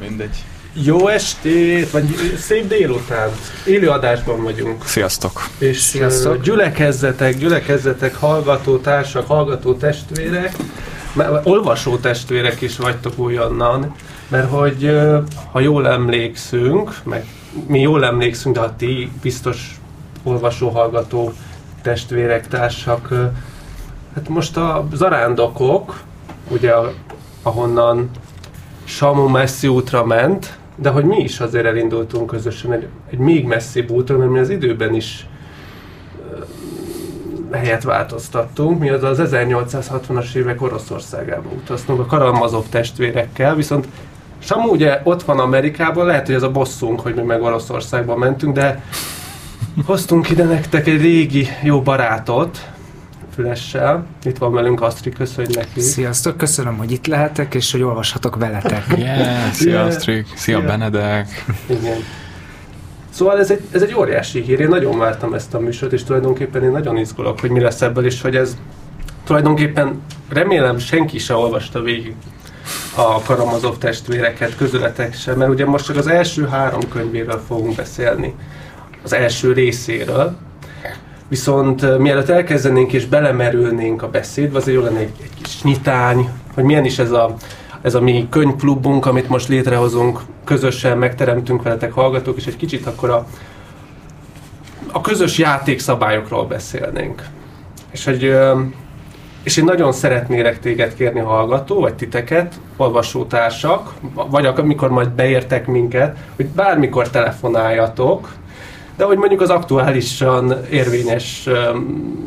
mindegy. Jó estét, vagy szép délután. Élő adásban vagyunk. Sziasztok. És Sziasztok. gyülekezzetek, gyülekezzetek, hallgató társak, hallgató testvérek, olvasó testvérek is vagytok olyannan, mert hogy ha jól emlékszünk, meg mi jól emlékszünk, de ha ti biztos olvasó, hallgató testvérek, társak, hát most a zarándokok, ugye ahonnan Samu messzi útra ment, de hogy mi is azért elindultunk közösen egy, egy még messzibb útra, mert mi az időben is helyet változtattunk. Mi az az 1860-as évek Oroszországába utaztunk a Karamazov testvérekkel, viszont Samu ugye ott van Amerikában, lehet, hogy ez a bosszunk, hogy mi meg Oroszországba mentünk, de hoztunk ide nektek egy régi jó barátot, Fülessel. Itt van velünk Asztri, köszönjük neki. Sziasztok, köszönöm, hogy itt lehetek, és hogy olvashatok veletek. Yeah, szia yeah. Asztri, szia yeah. Benedek. Igen. Szóval ez egy, ez egy óriási hír, én nagyon vártam ezt a műsort, és tulajdonképpen én nagyon izgulok, hogy mi lesz ebből, és hogy ez tulajdonképpen remélem senki se olvasta végig a Karamazov testvéreket, közületek sem, mert ugye most csak az első három könyvéről fogunk beszélni, az első részéről, Viszont mielőtt elkezdenénk és belemerülnénk a beszédbe, azért jó lenne egy, egy kis nyitány, hogy milyen is ez a, ez a mi könyvklubunk, amit most létrehozunk, közösen megteremtünk veletek hallgatók, és egy kicsit akkor a, a közös játékszabályokról beszélnénk. És, hogy, és én nagyon szeretnélek téged kérni hallgató, vagy titeket, olvasótársak, vagy amikor majd beértek minket, hogy bármikor telefonáljatok, de hogy mondjuk az aktuálisan érvényes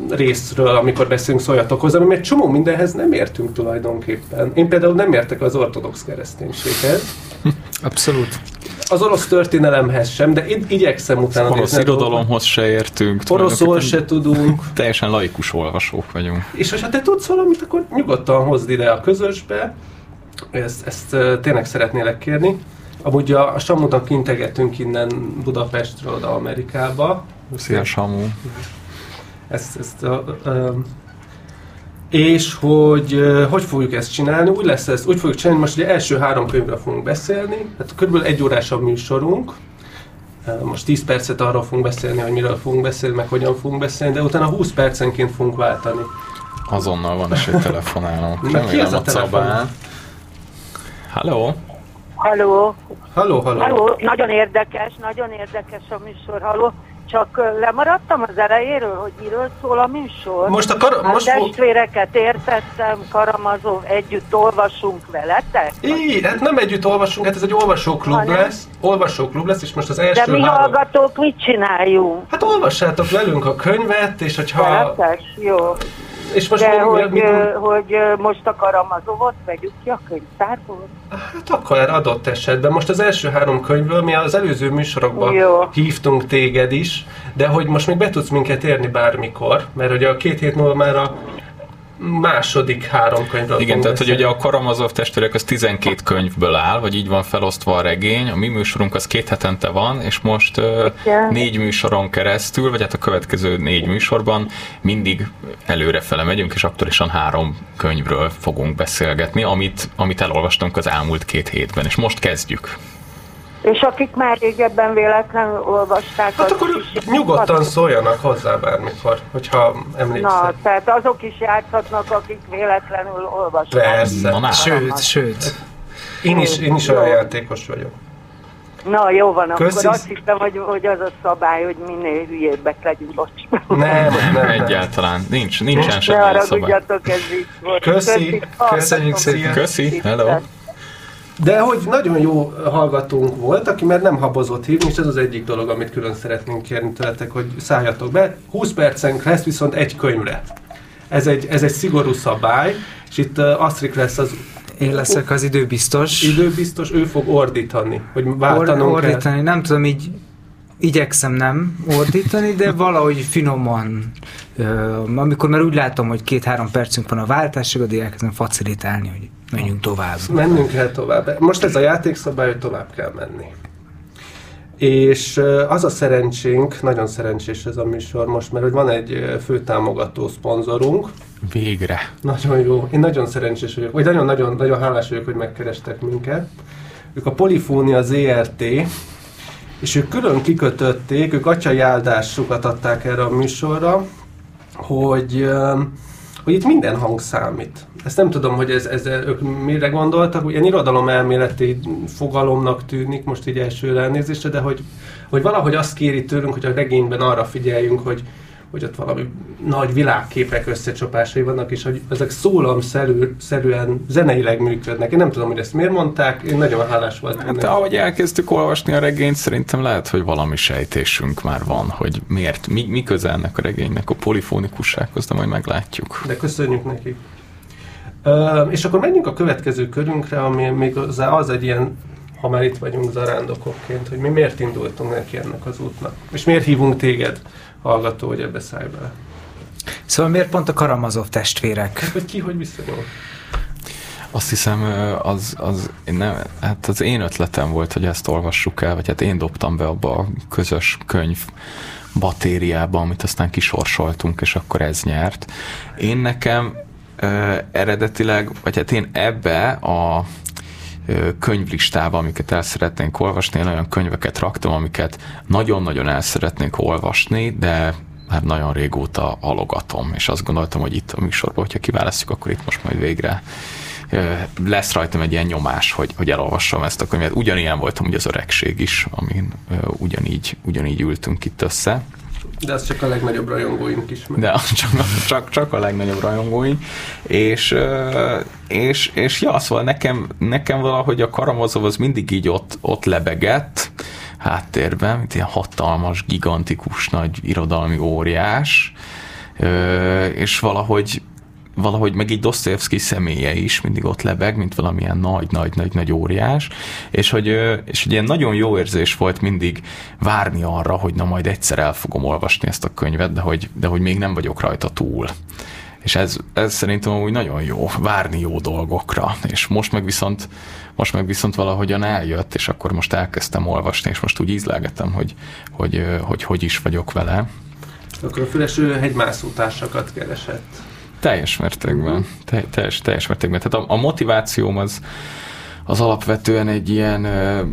részről, amikor beszélünk, szóljatok mert egy csomó mindenhez nem értünk tulajdonképpen. Én például nem értek az ortodox kereszténységhez. Abszolút. Az orosz történelemhez sem, de én igyekszem utána Az orosz irodalomhoz se értünk. Oroszul se tudunk. Teljesen laikus olvasók vagyunk. És ha te tudsz valamit, akkor nyugodtan hozd ide a közösbe. Ezt, ezt tényleg szeretnélek kérni. Amúgy a, a Samunak integetünk innen Budapestről oda Amerikába. Szia Samu! Ezt, ezt a, a, a, és hogy hogy fogjuk ezt csinálni? Úgy lesz ez, úgy fogjuk csinálni, most ugye első három könyvről fogunk beszélni, hát körülbelül egy órás a műsorunk, most 10 percet arról fogunk beszélni, hogy miről fogunk beszélni, meg hogyan fogunk beszélni, de utána 20 percenként fogunk váltani. Azonnal van is egy telefonáló. Remélem a Cabán. Hello! Halló. Halló, halló. Halló, nagyon érdekes, nagyon érdekes a műsor, halló. Csak lemaradtam az elejéről, hogy miről szól a műsor. Most a, kar- most a testvéreket értettem, Karamazov, együtt olvasunk veletek? Így, hát nem együtt olvasunk, hát ez egy olvasóklub ha, lesz. Olvasóklub lesz, és most az első De mi három... hallgatók mit csináljunk? Hát olvassátok velünk a könyvet, és hogyha... Veletes, jó. És most De még, hogy, még, hogy most a Karamazovot vegyük ki a könyvtárból? Hát akkor adott esetben. Most az első három könyvből mi az előző műsorokban Jó. hívtunk téged is, de hogy most még be tudsz minket érni bármikor, mert ugye a két hét múlva már a második három könyvről Igen, tehát hogy ugye a Karamazov testvérek az 12 könyvből áll, vagy így van felosztva a regény, a mi műsorunk az két hetente van, és most uh, négy műsoron keresztül, vagy hát a következő négy műsorban mindig előrefele megyünk, és aktuálisan három könyvről fogunk beszélgetni, amit, amit elolvastunk az elmúlt két hétben, és most kezdjük. És akik már régebben véletlenül olvasták... Hát akkor is nyugodtan hat... szóljanak hozzá bármikor, hogyha emlékszel. Na, tehát azok is játszhatnak, akik véletlenül olvasták. Persze. Na, sőt, sőt. Én is, én is olyan játékos vagyok. Na, jó van, Köszi. akkor azt hittem, hogy, hogy az a szabály, hogy minél hülyébbek legyünk, bocs. Nem, nem, nem, egyáltalán. Nincs, nincsen semmi szabály. Ne haragudjatok, ez így volt. Köszi, köszönjük szépen. Köszi, hello. De hogy nagyon jó hallgatónk volt, aki már nem habozott hívni, és ez az egyik dolog, amit külön szeretnénk kérni tőletek, hogy szálljatok be. 20 percenk lesz viszont egy könyvre. Ez egy, ez egy szigorú szabály, és itt uh, Asztrik lesz az én leszek az időbiztos. Időbiztos, ő fog ordítani, hogy váltanunk Or, Ordítani, kell. nem tudom, így igyekszem nem ordítani, de valahogy finoman, amikor már úgy látom, hogy két-három percünk van a váltásig, addig elkezdem facilitálni, hogy menjünk tovább. Mennünk kell tovább. Most ez a játékszabály, hogy tovább kell menni. És az a szerencsénk, nagyon szerencsés ez a műsor most, mert hogy van egy főtámogató szponzorunk. Végre. Nagyon jó. Én nagyon szerencsés vagyok, vagy nagyon-nagyon nagyon hálás vagyok, hogy megkerestek minket ők a Polifónia ZRT, és ők külön kikötötték, ők atyai áldásukat adták erre a műsorra, hogy, hogy itt minden hang számít. Ezt nem tudom, hogy ez, ez ők mire gondoltak, ilyen irodalom elméleti fogalomnak tűnik most így első elnézésre, de hogy, hogy valahogy azt kéri tőlünk, hogy a regényben arra figyeljünk, hogy, hogy ott valami nagy világképek összecsapásai vannak, és hogy ezek szólamszerűen zeneileg működnek. Én nem tudom, hogy ezt miért mondták, én nagyon hálás voltam. Hát ahogy elkezdtük olvasni a regényt, szerintem lehet, hogy valami sejtésünk már van, hogy miért, mi, mi köze ennek a regénynek a polifónikussághoz, de majd meglátjuk. De köszönjük neki. Uh, és akkor menjünk a következő körünkre, ami még az, az egy ilyen ha már itt vagyunk zarándokokként, hogy mi miért indultunk neki ennek az útnak, és miért hívunk téged hallgató, hogy ebbe szállj bele. Szóval miért pont a Karamazov testvérek? Hát, hogy ki, hogy viszonyul? Azt hiszem, az, az, nem, hát az én ötletem volt, hogy ezt olvassuk el, vagy hát én dobtam be abba a közös könyv batériába, amit aztán kisorsoltunk, és akkor ez nyert. Én nekem ö, eredetileg, vagy hát én ebbe a könyvlistába, amiket el szeretnénk olvasni. Én olyan könyveket raktam, amiket nagyon-nagyon el szeretnénk olvasni, de már nagyon régóta alogatom, és azt gondoltam, hogy itt a műsorban, hogyha kiválasztjuk, akkor itt most majd végre lesz rajtam egy ilyen nyomás, hogy, hogy elolvassam ezt a könyvet. Ugyanilyen voltam ugye az öregség is, amin ugyanígy, ugyanígy ültünk itt össze. De az csak a legnagyobb rajongóink is. Meg. De csak, csak, csak a legnagyobb rajongóink. És, és, és ja, szóval nekem, nekem valahogy a Karamazov az mindig így ott, ott lebegett háttérben, mint ilyen hatalmas, gigantikus, nagy irodalmi óriás, és valahogy valahogy meg így Dostoyevsky személye is mindig ott lebeg, mint valamilyen nagy-nagy-nagy-nagy óriás, és hogy, és hogy ilyen nagyon jó érzés volt mindig várni arra, hogy na majd egyszer el fogom olvasni ezt a könyvet, de hogy, de hogy még nem vagyok rajta túl. És ez, ez szerintem úgy nagyon jó, várni jó dolgokra. És most meg viszont, most meg viszont valahogyan eljött, és akkor most elkezdtem olvasni, és most úgy ízlelgetem, hogy hogy, hogy, hogy is vagyok vele. Akkor a füleső hegymászó társakat keresett. Teljes mértékben. Te, teljes, teljes mértékben. Tehát a, a motivációm az, az alapvetően egy ilyen uh,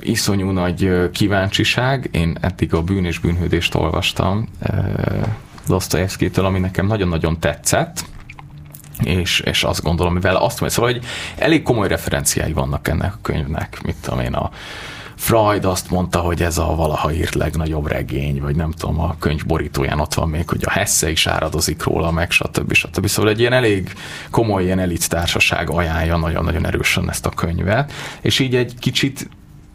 iszonyú nagy kíváncsiság. Én eddig a bűn és bűnhődést olvastam uh, Dostoyevsky-től, ami nekem nagyon-nagyon tetszett és, és azt gondolom, mivel azt mondja, szóval, hogy elég komoly referenciái vannak ennek a könyvnek, mit tudom én, a, Freud azt mondta, hogy ez a valaha írt legnagyobb regény, vagy nem tudom, a könyv borítóján ott van még, hogy a Hesse is áradozik róla, meg stb. stb. Szóval egy ilyen elég komoly ilyen elit társaság ajánlja nagyon-nagyon erősen ezt a könyvet, és így egy kicsit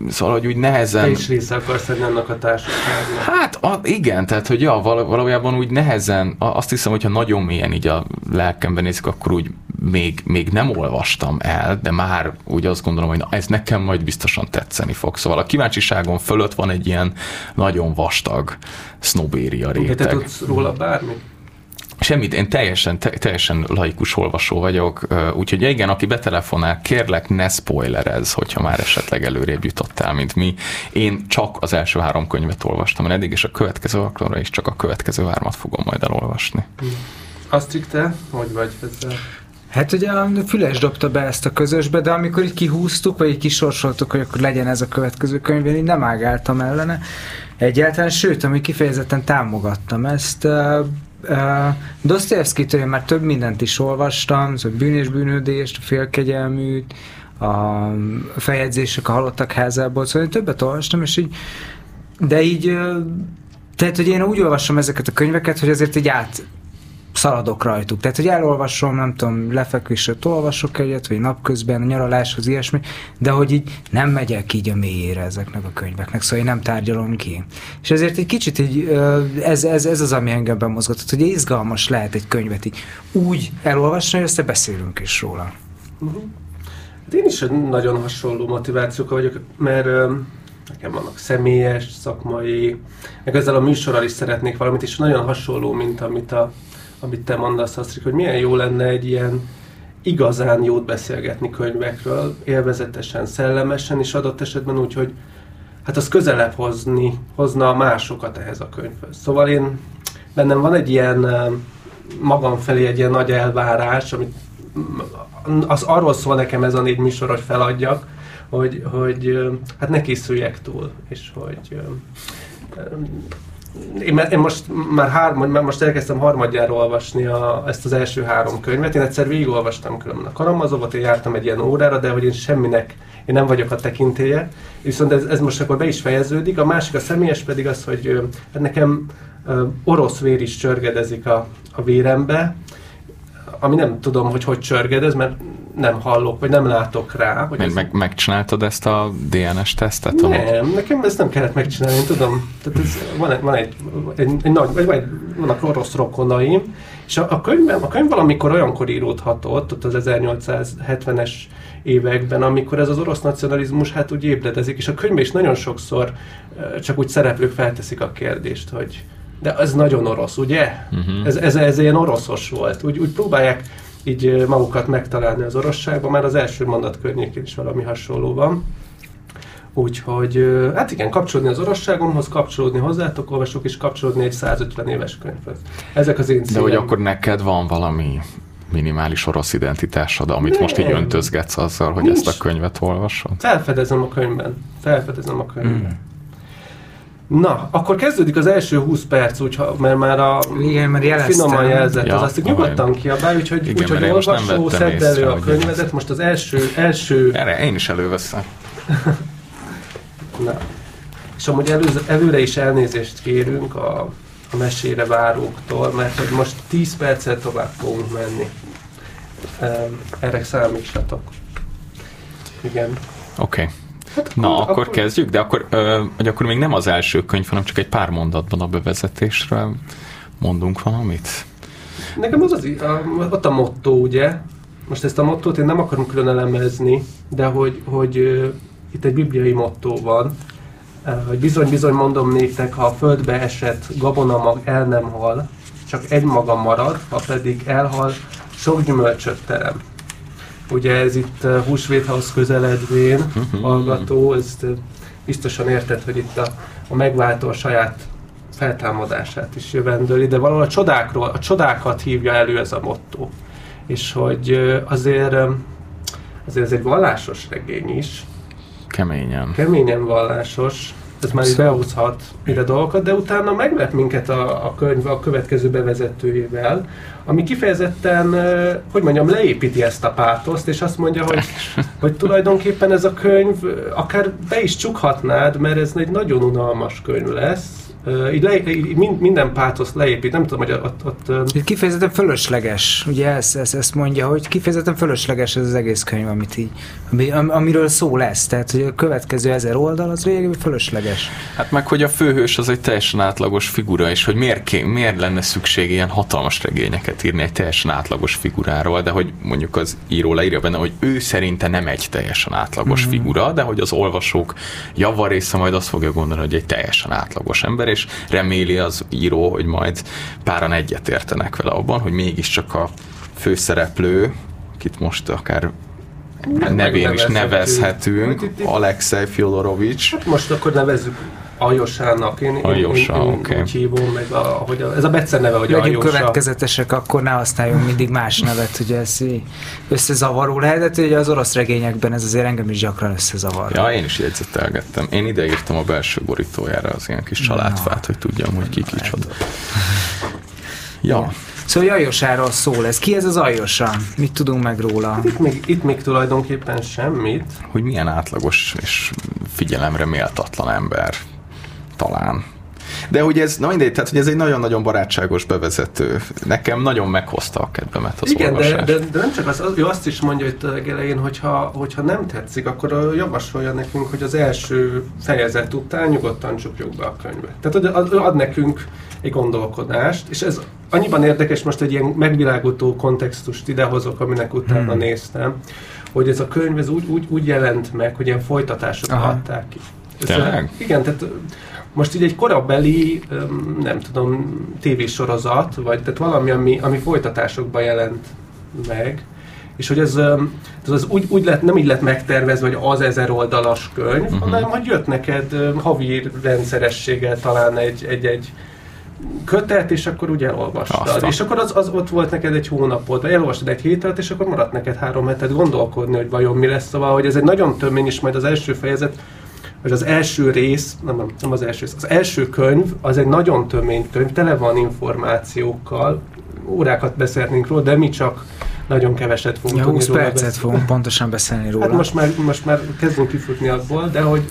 Szóval, hogy úgy nehezen... Te is része akarsz lenni annak a társaságnak. Hát a, igen, tehát hogy ja, valójában úgy nehezen, azt hiszem, hogyha nagyon mélyen így a lelkemben nézik, akkor úgy még, még nem olvastam el, de már úgy azt gondolom, hogy na, ez nekem majd biztosan tetszeni fog. Szóval a kíváncsiságom fölött van egy ilyen nagyon vastag sznobéria réteg. De te tudsz róla bármit? Semmit, én teljesen, te, teljesen laikus olvasó vagyok, úgyhogy igen, aki betelefonál, kérlek ne spoilerez, hogyha már esetleg előrébb jutottál, mint mi. Én csak az első három könyvet olvastam eddig, és a következő alkalomra is csak a következő hármat fogom majd elolvasni. Asztrik, te hogy vagy ezzel? Hát ugye a Füles dobta be ezt a közösbe, de amikor így kihúztuk, vagy így kisorsoltuk, hogy akkor legyen ez a következő könyv, én nem ágáltam ellene egyáltalán, sőt, ami kifejezetten támogattam ezt. Uh, Dostoyevsky-től én már több mindent is olvastam, szóval bűn és bűnődést, a félkegyelműt, a feljegyzések a halottak házából, szóval én többet olvastam, és így, de így, uh, tehát, hogy én úgy olvasom ezeket a könyveket, hogy azért így át szaladok rajtuk. Tehát, hogy elolvasom, nem tudom, lefekvésre olvasok egyet, vagy napközben, a nyaraláshoz, ilyesmi, de hogy így nem megyek így a mélyére ezeknek a könyveknek, szóval én nem tárgyalom ki. És ezért egy kicsit így, ez, ez, ez az, ami engem bemozgatott, hogy izgalmas lehet egy könyvet így úgy elolvasni, hogy össze beszélünk is róla. Uh-huh. Én is nagyon hasonló motivációkkal vagyok, mert nekem vannak személyes, szakmai, meg ezzel a műsorral is szeretnék valamit, és nagyon hasonló, mint amit a amit te mondasz, Asztrik, hogy milyen jó lenne egy ilyen igazán jót beszélgetni könyvekről, élvezetesen, szellemesen, és adott esetben úgy, hogy hát az közelebb hozni, hozna másokat ehhez a könyvhöz. Szóval én, bennem van egy ilyen magam felé egy ilyen nagy elvárás, amit az arról szól nekem ez a négy műsor, hogy feladjak, hogy, hogy hát ne készüljek túl, és hogy én, én most már három, most elkezdtem harmadjára olvasni a, ezt az első három könyvet. Én egyszer végigolvastam különben a Karamazovot, én jártam egy ilyen órára, de hogy én semminek, én nem vagyok a tekintélye. Viszont ez, ez most akkor be is fejeződik. A másik, a személyes pedig az, hogy hát nekem orosz vér is csörgedezik a, a vérembe, ami nem tudom, hogy hogy csörgedez, mert nem hallok, vagy nem látok rá. Hogy ez... meg, megcsináltad ezt a DNS tesztet? Nem, amit... nekem ezt nem kellett megcsinálni, én tudom. Tehát ez, van, egy, van egy, egy, egy nagy, vagy, vagy vannak orosz rokonaim, és a, a, könyvben, a könyv valamikor olyankor íródhatott, ott az 1870-es években, amikor ez az orosz nacionalizmus hát úgy ébredezik, és a könyvben is nagyon sokszor csak úgy szereplők felteszik a kérdést, hogy de ez nagyon orosz, ugye? Uh-huh. Ez, ez, ez ilyen oroszos volt. Úgy, úgy próbálják így magukat megtalálni az orosságban, már az első mondat környékén is valami hasonló van. Úgyhogy, hát igen, kapcsolódni az orosságomhoz, kapcsolódni hozzátok, olvasok, és kapcsolódni egy 150 éves könyvhöz. Ezek az én De hogy akkor neked van valami minimális orosz identitásod, amit Nem. most így öntözgetsz azzal, hogy Nincs. ezt a könyvet olvasod? Felfedezem a könyvben. Felfedezem a könyvben. Mm. Na, akkor kezdődik az első 20 perc, úgy, mert már a Igen, mert finoman jelzett, ja, az azt nyugodtan kiabálj, úgyhogy, Igen, úgyhogy olvasó, szedd elő a könyvedet, most az első, első... Erre én is előveszem. Na. És amúgy előz, előre is elnézést kérünk a, a mesére váróktól, mert hogy most 10 perccel tovább fogunk menni. Erre számítsatok. Igen. Oké. Okay. Hát, Na, akkor, akkor kezdjük, de akkor, ö, vagy akkor még nem az első könyv, hanem csak egy pár mondatban a bevezetésről mondunk valamit? Nekem az az, a, ott a motto, ugye? Most ezt a mottót én nem akarom külön elemezni, de hogy, hogy uh, itt egy bibliai motto van, hogy bizony-bizony mondom néktek, ha a földbe esett gabonamag el nem hal, csak egy maga marad, ha pedig elhal, sok gyümölcsöt terem. Ugye ez itt uh, húsvéthoz közeledvén uh-huh. hallgató, ezt uh, biztosan érted, hogy itt a, a megváltó a saját feltámadását is jövendőli, de valahol a csodákról, a csodákat hívja elő ez a motto. És hogy uh, azért, azért ez egy vallásos regény is. Keményen. Keményen vallásos, ez már behúzhat ide dolgokat, de utána meglep minket a, a könyv a következő bevezetőjével, ami kifejezetten, hogy mondjam, leépíti ezt a pátoszt, és azt mondja, hogy, hogy tulajdonképpen ez a könyv akár be is csukhatnád, mert ez egy nagyon unalmas könyv lesz, így, le, így minden pátoszt leépít, nem tudom, hogy ott... ott uh... Kifejezetten fölösleges, ugye ezt, ezt, ezt mondja, hogy kifejezetten fölösleges ez az egész könyv, amit így, ami, amiről szó lesz, tehát hogy a következő ezer oldal az végül fölösleges. Hát meg, hogy a főhős az egy teljesen átlagos figura, és hogy miért, ké, miért lenne szükség ilyen hatalmas regényeket írni egy teljesen átlagos figuráról, de hogy mondjuk az író leírja benne, hogy ő szerinte nem egy teljesen átlagos mm-hmm. figura, de hogy az olvasók javarésze majd azt fogja gondolni, hogy egy teljesen átlagos ember, és reméli az író, hogy majd páran egyetértenek vele abban, hogy mégiscsak a főszereplő, akit most akár nevén is nevezhetünk, Alexei Fyodorovics. Hát most akkor nevezzük Ajosának. Én, Ajosa, én, én, okay. úgy hívom, meg a, hogy a, ez a Bece neve, hogy Legyünk Ajosa. következetesek, akkor ne használjunk mindig más nevet, ugye ez összezavaró lehet, de ugye az orosz regényekben ez azért engem is gyakran összezavar. Ja, én is jegyzetelgettem. Én ide írtam a belső borítójára az ilyen kis családfát, hogy tudjam, hogy ki kicsoda. Ja. ja. Szóval Jajosáról szól ez. Ki ez az Ajosa? Mit tudunk meg róla? Itt még, itt még tulajdonképpen semmit. Hogy milyen átlagos és figyelemre méltatlan ember talán. De hogy ez, na mindegy, tehát hogy ez egy nagyon-nagyon barátságos bevezető. Nekem nagyon meghozta a kedvemet az Igen, de, de, de, nem csak az, az, ő azt is mondja itt a legelején, hogyha, hogyha nem tetszik, akkor javasolja nekünk, hogy az első fejezet után nyugodtan csukjuk be a könyvet. Tehát ad, ad nekünk egy gondolkodást, és ez annyiban érdekes, most egy ilyen megvilágító kontextust idehozok, aminek utána hmm. néztem, hogy ez a könyv ez úgy, úgy, úgy jelent meg, hogy ilyen folytatásokat adták ki. Tényleg? Igen, tehát most így egy korabeli, nem tudom, tévésorozat, vagy tehát valami, ami, ami folytatásokban jelent meg, és hogy ez, ez az úgy, úgy lett, nem így lett megtervezve, hogy az ezer oldalas könyv, uh-huh. hanem hogy jött neked havi rendszerességgel talán egy, egy, egy kötet, és akkor ugye elolvastad. Aztán. És akkor az, az ott volt neked egy hónapod, vagy elolvastad egy hétet, és akkor maradt neked három hetet gondolkodni, hogy vajon mi lesz. Szóval, hogy ez egy nagyon tömény, és majd az első fejezet, vagy az első rész, nem, nem, az első rész, az első könyv, az egy nagyon tömény könyv, tele van információkkal, órákat beszélnénk róla, de mi csak nagyon keveset fogunk Ja, tudni 20 róla percet beszélni. fogunk pontosan beszélni róla. Hát most már, most már kezdünk kifutni abból, de hogy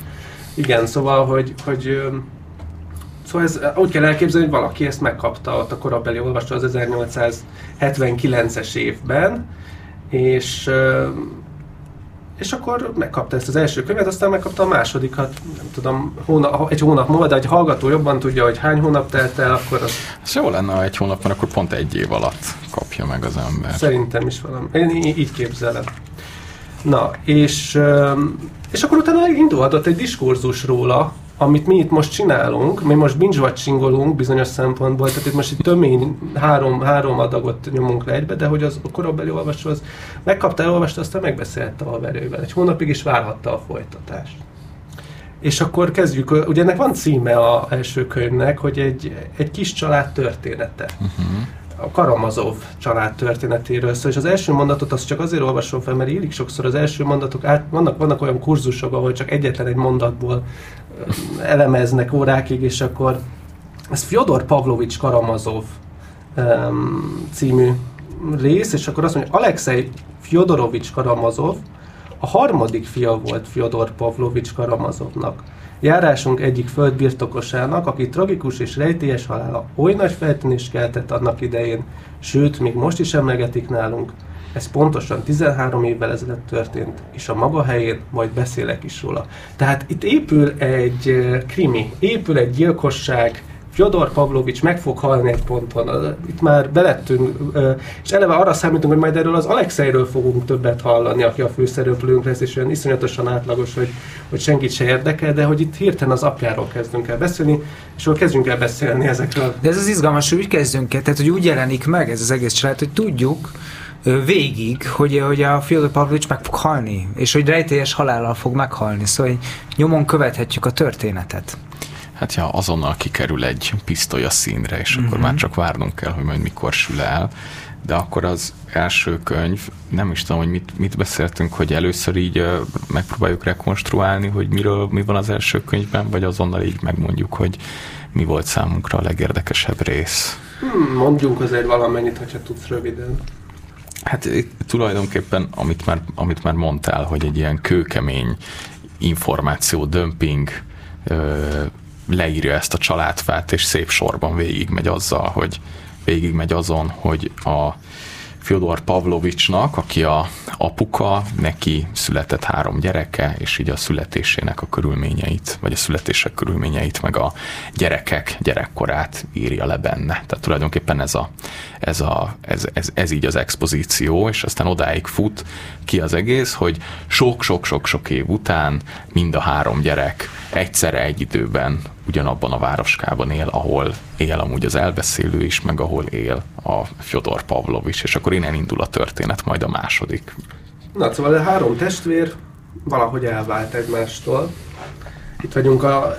igen, szóval, hogy, hogy Szóval ez úgy kell elképzelni, hogy valaki ezt megkapta ott a korabeli olvasó az 1879-es évben, és, és akkor megkapta ezt az első könyvet, aztán megkapta a másodikat, nem tudom, hónap, egy hónap múlva, de egy hallgató jobban tudja, hogy hány hónap telt el, akkor az Ez jó lenne, ha egy hónap van, akkor pont egy év alatt kapja meg az ember. Szerintem is valami. Én így képzelem. Na, és, és akkor utána indulhatott egy diskurzus róla, amit mi itt most csinálunk, mi most binge watchingolunk bizonyos szempontból, tehát itt most itt tömény három, három adagot nyomunk le egybe, de hogy az a korabeli olvasó az megkapta, elolvasta, aztán megbeszélte a verővel. Egy hónapig is várhatta a folytatást. És akkor kezdjük, ugye ennek van címe a első könyvnek, hogy egy, egy kis család története a Karamazov család történetéről szól, és az első mondatot azt csak azért olvasom fel, mert illik sokszor az első mondatok, át, vannak, vannak olyan kurzusok, ahol csak egyetlen egy mondatból elemeznek órákig, és akkor ez Fyodor Pavlovics Karamazov um, című rész, és akkor azt mondja, Alexei Fyodorovics Karamazov a harmadik fia volt Fyodor Pavlovics Karamazovnak. Járásunk egyik földbirtokosának, aki tragikus és rejtélyes halála oly nagy feltűnést keltett annak idején, sőt, még most is emlegetik nálunk. Ez pontosan 13 évvel ezelőtt történt, és a maga helyén majd beszélek is róla. Tehát itt épül egy krimi, épül egy gyilkosság, Fyodor Pavlovics meg fog halni egy ponton. Itt már belettünk, és eleve arra számítunk, hogy majd erről az Alexeiről fogunk többet hallani, aki a főszereplőnk lesz, és olyan iszonyatosan átlagos, hogy, hogy senkit se érdekel, de hogy itt hirtelen az apjáról kezdünk el beszélni, és akkor kezdjünk el beszélni ezekről. De ez az izgalmas, hogy úgy kezdünk el, tehát hogy úgy jelenik meg ez az egész család, hogy tudjuk végig, hogy, hogy a Fyodor Pavlovics meg fog halni, és hogy rejtélyes halállal fog meghalni, szóval hogy nyomon követhetjük a történetet. Hát ja, azonnal kikerül egy pisztoly a színre, és uh-huh. akkor már csak várnunk kell, hogy majd mikor sül el. De akkor az első könyv, nem is tudom, hogy mit, mit beszéltünk, hogy először így uh, megpróbáljuk rekonstruálni, hogy miről, mi van az első könyvben, vagy azonnal így megmondjuk, hogy mi volt számunkra a legérdekesebb rész. Hmm, mondjunk azért valamennyit, hogyha tudsz röviden. Hát itt tulajdonképpen, amit már, amit már mondtál, hogy egy ilyen kőkemény információ dömping ö, leírja ezt a családfát, és szép sorban végigmegy azzal, hogy végigmegy azon, hogy a Fyodor Pavlovicsnak, aki a apuka, neki született három gyereke, és így a születésének a körülményeit, vagy a születések körülményeit, meg a gyerekek gyerekkorát írja le benne. Tehát tulajdonképpen ez, a, ez, a, ez, ez, ez így az expozíció, és aztán odáig fut ki az egész, hogy sok-sok-sok-sok év után mind a három gyerek egyszerre egy időben ugyanabban a városkában él, ahol él amúgy az elbeszélő is, meg ahol él a Fyodor Pavlovics, és akkor innen indul a történet, majd a második. Na, szóval a három testvér valahogy elvált egymástól. Itt vagyunk a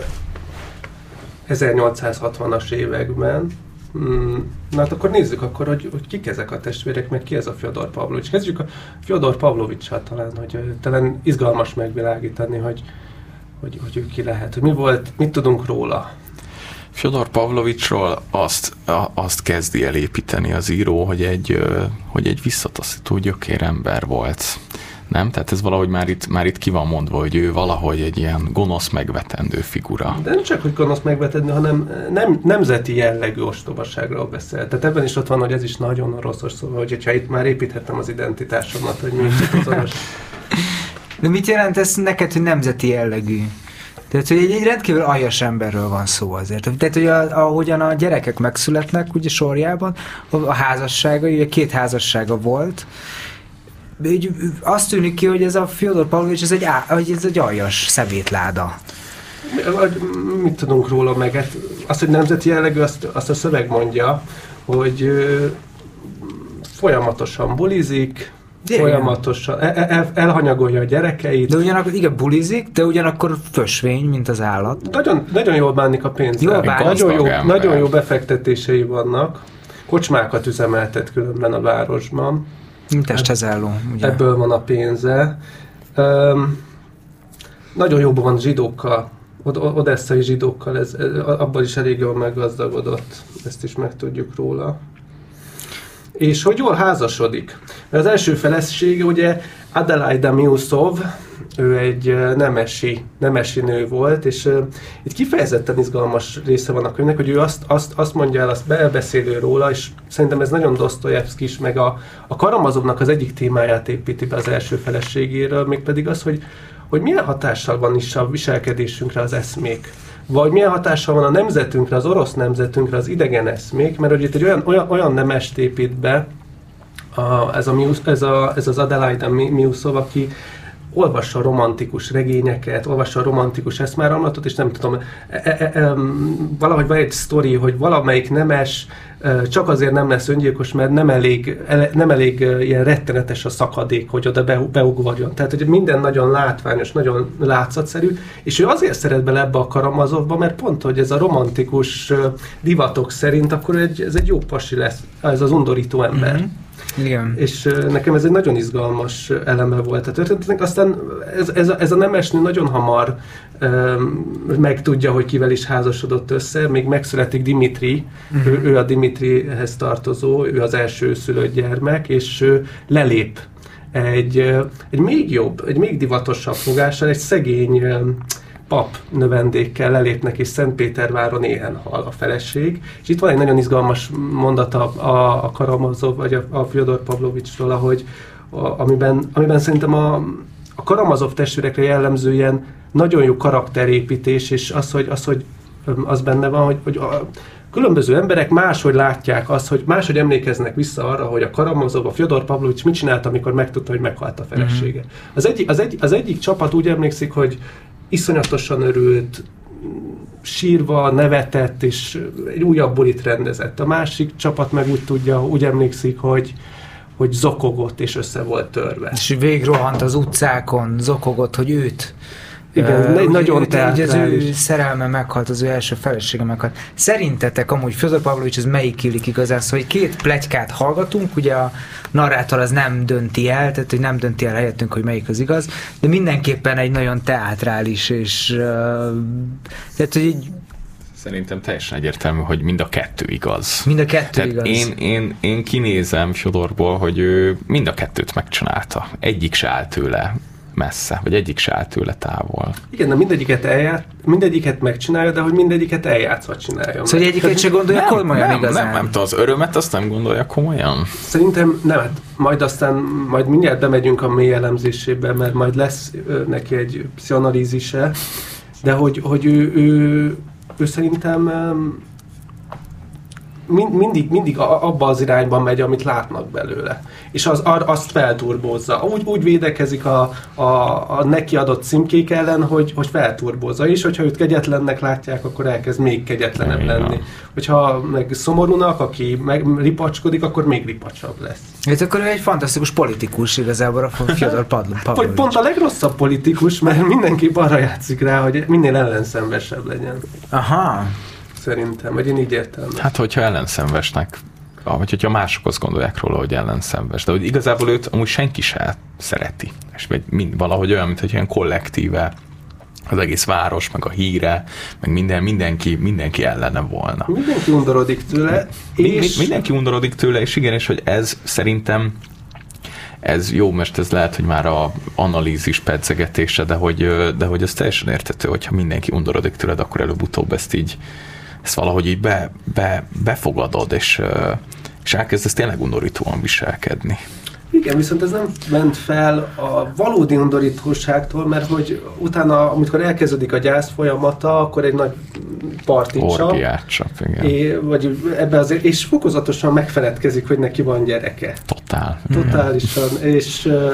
1860-as években. Mm, Na hát akkor nézzük akkor, hogy, hogy kik ezek a testvérek, meg ki ez a Fyodor Pavlovics. Kezdjük a Fyodor Pavlovicsal talán, hogy talán izgalmas megvilágítani, hogy, hogy, hogy ő ki lehet, hogy mi volt, mit tudunk róla. Fyodor Pavlovicsról azt, azt kezdi el építeni az író, hogy egy, hogy egy visszataszító gyökér ember volt. Nem? Tehát ez valahogy már itt, már itt ki van mondva, hogy ő valahogy egy ilyen gonosz megvetendő figura. De nem csak, hogy gonosz megvetedni, hanem nem, nemzeti jellegű ostobaságról beszél. Tehát ebben is ott van, hogy ez is nagyon rosszos szó, hogy hogyha itt már építhettem az identitásomat, hogy mi azonos. De mit jelent ez neked, hogy nemzeti jellegű? Tehát, hogy egy, egy rendkívül aljas emberről van szó azért. Tehát, hogy a, ahogyan a gyerekek megszületnek ugye sorjában, a, a házassága, ugye két házassága volt, így azt tűnik ki, hogy ez a Fyodor Pavlovics, ez egy, á, ez egy aljas szemétláda. Mit tudunk róla meg? Hát azt, hogy nemzeti jellegű, azt, azt a szöveg mondja, hogy ö, folyamatosan bulizik, Igen. Folyamatosan. El, el, elhanyagolja a gyerekeit. De ugyanakkor, igen, bulizik, de ugyanakkor fösvény, mint az állat. Nagyon, nagyon jól bánik a pénzzel. Jól bánik. nagyon, jó, ember. nagyon jó befektetései vannak. Kocsmákat üzemeltet különben a városban. Mint testezelló, ugye? Ebből van a pénze. Um, nagyon jobban van zsidókkal, od- od- odesszai zsidókkal, ez, abban is elég jól meggazdagodott, ezt is megtudjuk róla. És hogy jól házasodik. Mert az első felesége ugye Adelaida Miusov, ő egy nemesi, nemesi nő volt, és uh, itt kifejezetten izgalmas része van a könyvnek, hogy ő azt, azt, azt mondja el, azt elbeszélő róla, és szerintem ez nagyon Dostoyevsky is, meg a, a Karamazovnak az egyik témáját építi be az első feleségéről, mégpedig az, hogy, hogy milyen hatással van is a viselkedésünkre az eszmék. Vagy milyen hatással van a nemzetünkre, az orosz nemzetünkre, az idegen eszmék, mert hogy itt egy olyan, olyan, olyan nemest épít be, a, ez, a, ez, a, ez az Adelaide Mi- Miusov, aki olvassa romantikus regényeket, olvassa a romantikus eszmáramlatot, és nem tudom, e, e, e, valahogy van egy sztori, hogy valamelyik nemes e, csak azért nem lesz öngyilkos, mert nem elég, ele, nem elég e, ilyen rettenetes a szakadék, hogy oda be, beugvarjon. Tehát, hogy minden nagyon látványos, nagyon látszatszerű, és ő azért szeret bele ebbe a Karamazovba, mert pont, hogy ez a romantikus e, divatok szerint, akkor egy, ez egy jó pasi lesz, ez az undorító ember. Mm-hmm. Igen. És nekem ez egy nagyon izgalmas eleme volt a történetnek. Aztán ez, ez, a, ez a nemesnő nagyon hamar um, megtudja, hogy kivel is házasodott össze. Még megszületik Dimitri, uh-huh. ő, ő a Dimitrihez tartozó, ő az első szülött gyermek, és lelép egy, egy még jobb, egy még divatosabb fogással, egy szegény pap növendékkel lelépnek, és Szentpéterváron éhen hal a feleség. És itt van egy nagyon izgalmas mondata a, a Karamazov, vagy a, a Fyodor Pavlovicsról, ahogy, a, amiben, amiben szerintem a, a Karamazov testvérekre jellemző ilyen nagyon jó karakterépítés, és az, hogy, az, hogy az benne van, hogy, hogy a, különböző emberek máshogy látják azt, hogy máshogy emlékeznek vissza arra, hogy a Karamazov, a Fyodor Pavlovics mit csinált, amikor megtudta, hogy meghalt a felesége. Az, egyik, az, egy, az egyik csapat úgy emlékszik, hogy iszonyatosan örült, sírva, nevetett, és egy újabb bulit rendezett. A másik csapat meg úgy tudja, úgy emlékszik, hogy, hogy zokogott és össze volt törve. És végrohant az utcákon, zokogott, hogy őt Igen, hogy nagyon őt- hogy az ő teátrális. szerelme meghalt, az ő első felesége meghalt. Szerintetek amúgy Fyodor Pavlovics ez melyik illik igazán? Szóval, hogy két plegykát hallgatunk, ugye a narrátor az nem dönti el, tehát hogy nem dönti el helyettünk, hogy melyik az igaz, de mindenképpen egy nagyon teátrális, és uh, tehát, hogy így Szerintem teljesen egyértelmű, hogy mind a kettő igaz. mind a kettő Tehát igaz. én, én, én kinézem Fyodorból, hogy ő mind a kettőt megcsinálta. Egyik se áll tőle messze, vagy egyik se áll tőle távol. Igen, de mindegyiket, elját, mindegyiket megcsinálja, de hogy mindegyiket eljátszva csinálja. Szóval egyiket se gondolja komolyan nem, igazán. nem, nem tudom, az örömet azt nem gondolja komolyan. Szerintem nem, hát majd aztán, majd mindjárt bemegyünk a mély elemzésébe, mert majd lesz ö, neki egy pszichoanalízise, de hogy, hogy ő, ő, ő szerintem öm, mind, mindig, mindig abba az irányban megy, amit látnak belőle. És az, ar- azt felturbózza. Úgy, úgy védekezik a, a, a neki adott címkék ellen, hogy, hogy felturbózza. És hogyha őt kegyetlennek látják, akkor elkezd még kegyetlenebb lenni. Hogyha meg szomorúnak, aki meg ripacskodik, akkor még ripacsabb lesz. Hát akkor ő egy fantasztikus politikus igazából a Fyodor Pavlovics. Vagy pont a legrosszabb politikus, mert mindenki arra játszik rá, hogy minél ellenszenvesebb legyen. Aha. Szerintem, vagy én így értem. Hát, hogyha ellenszenvesnek, vagy hogyha mások azt gondolják róla, hogy ellenszenves. De hogy igazából őt amúgy senki se szereti. És mind, valahogy olyan, mint hogy ilyen kollektíve az egész város, meg a híre, meg minden, mindenki, mindenki ellene volna. Mindenki undorodik tőle, és mindenki undorodik tőle, és igen, és hogy ez szerintem ez jó, most ez lehet, hogy már a analízis pedzegetése, de hogy, de hogy ez teljesen értető, hogyha mindenki undorodik tőled, akkor előbb-utóbb ezt így ezt valahogy így be, be, befogadod, és, és elkezdesz tényleg undorítóan viselkedni. igen, viszont ez nem ment fel a valódi undorítóságtól, mert hogy utána, amikor elkezdődik a gyász folyamata, akkor egy nagy particsa, Orgiát csak, igen. é, vagy ebbe azért, és fokozatosan megfeledkezik, hogy neki van gyereke. Totál. Totálisan, és uh,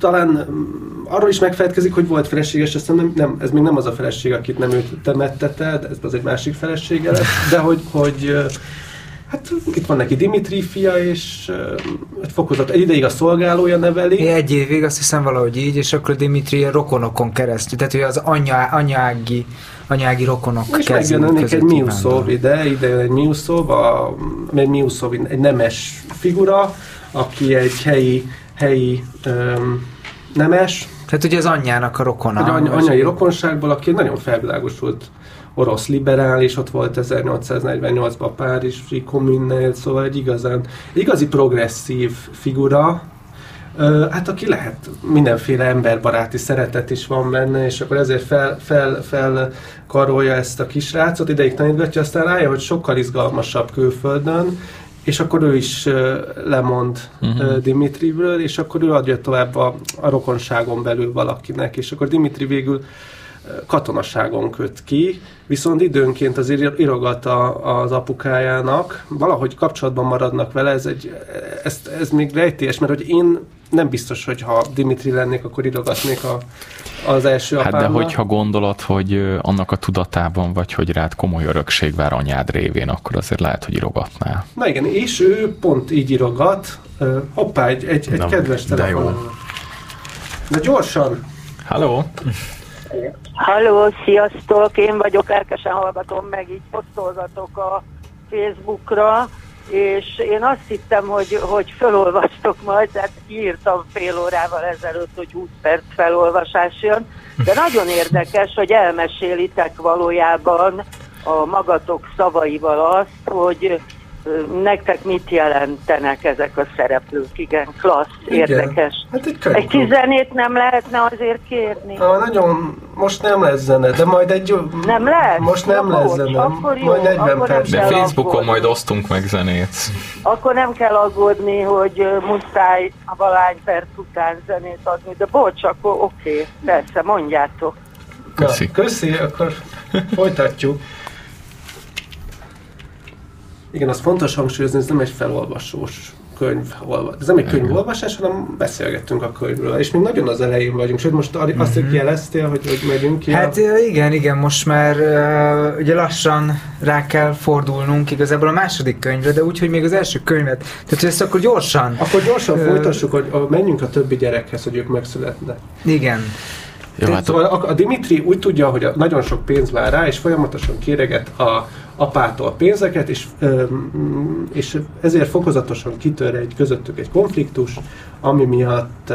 talán mm, arról is megfelelkezik, hogy volt feleséges, aztán nem, nem, ez még nem az a feleség, akit nem őt temettete, de ez az egy másik felesége lesz, de hogy, hogy Hát itt van neki Dimitri fia, és egy fokozat, egy ideig a szolgálója neveli. Egy évig, azt hiszem valahogy így, és akkor Dimitri rokonokon keresztül, tehát hogy az anya, anyági, anyági rokonok És megjelenik egy Miuszov ide, ide jön egy Miuszov, a, egy Miuszov, egy nemes figura, aki egy helyi, helyi um, nemes. Tehát ugye az anyjának a rokona. Egy any, anyai rokonságból, aki nagyon felvilágosult orosz liberális, ott volt 1848-ban a Párizsi kommunnél, szóval egy igazán, igazi progresszív figura, hát aki lehet, mindenféle emberbaráti szeretet is van benne, és akkor ezért fel, fel, fel karolja ezt a kisrácot, ideig tanítgatja, aztán rájön, hogy sokkal izgalmasabb külföldön, és akkor ő is lemond uh-huh. Dimitrivről, és akkor ő adja tovább a, a rokonságon belül valakinek, és akkor Dimitri végül katonaságon köt ki, viszont időnként az irogat az apukájának, valahogy kapcsolatban maradnak vele, ez, egy, ez, ez még rejtélyes, mert hogy én nem biztos, hogy ha Dimitri lennék, akkor irogatnék a, az első Hát de hogyha gondolod, hogy annak a tudatában vagy, hogy rád komoly örökség vár anyád révén, akkor azért lehet, hogy irogatnál. Na igen, és ő pont így irogat. hoppá, egy, egy, egy Na, kedves telefon. De jó. De gyorsan! Halló! Halló, sziasztok! Én vagyok, elkesen hallgatom meg, így posztolgatok a Facebookra, és én azt hittem, hogy, hogy felolvastok majd, tehát írtam fél órával ezelőtt, hogy 20 perc felolvasás jön, de nagyon érdekes, hogy elmesélitek valójában a magatok szavaival azt, hogy nektek mit jelentenek ezek a szereplők? Igen, klassz, Igen. érdekes. Hát egy, egy kis zenét nem lehetne azért kérni? Ah, nagyon, most nem lesz zene, de majd egy... Nem lesz? Most nem lesz zene, akkor jó, majd 40 perc. De Facebookon aggódni. majd osztunk meg zenét. Akkor nem kell aggódni, hogy muszáj a valány perc után zenét adni, de bocs, akkor oké, okay, persze, mondjátok. Köszi. Na, köszi, akkor folytatjuk. Igen, az fontos hangsúlyozni, ez nem egy felolvasós könyv, ez nem egy könyvolvasás, hanem beszélgettünk a könyvről, és még nagyon az elején vagyunk, sőt most azt, mm-hmm. hogy jeleztél, hogy, hogy megyünk ki. Hát a... igen, igen, most már uh, ugye lassan rá kell fordulnunk igazából a második könyvre, de úgy, hogy még az első könyvet, tehát hogy ezt akkor gyorsan... Akkor gyorsan uh, folytassuk, hogy a, menjünk a többi gyerekhez, hogy ők megszületnek. Igen. Jó, hát szóval a, a Dimitri úgy tudja, hogy a, nagyon sok pénz vár rá, és folyamatosan kéreget a apától pénzeket, és, és ezért fokozatosan kitör egy közöttük egy konfliktus, ami miatt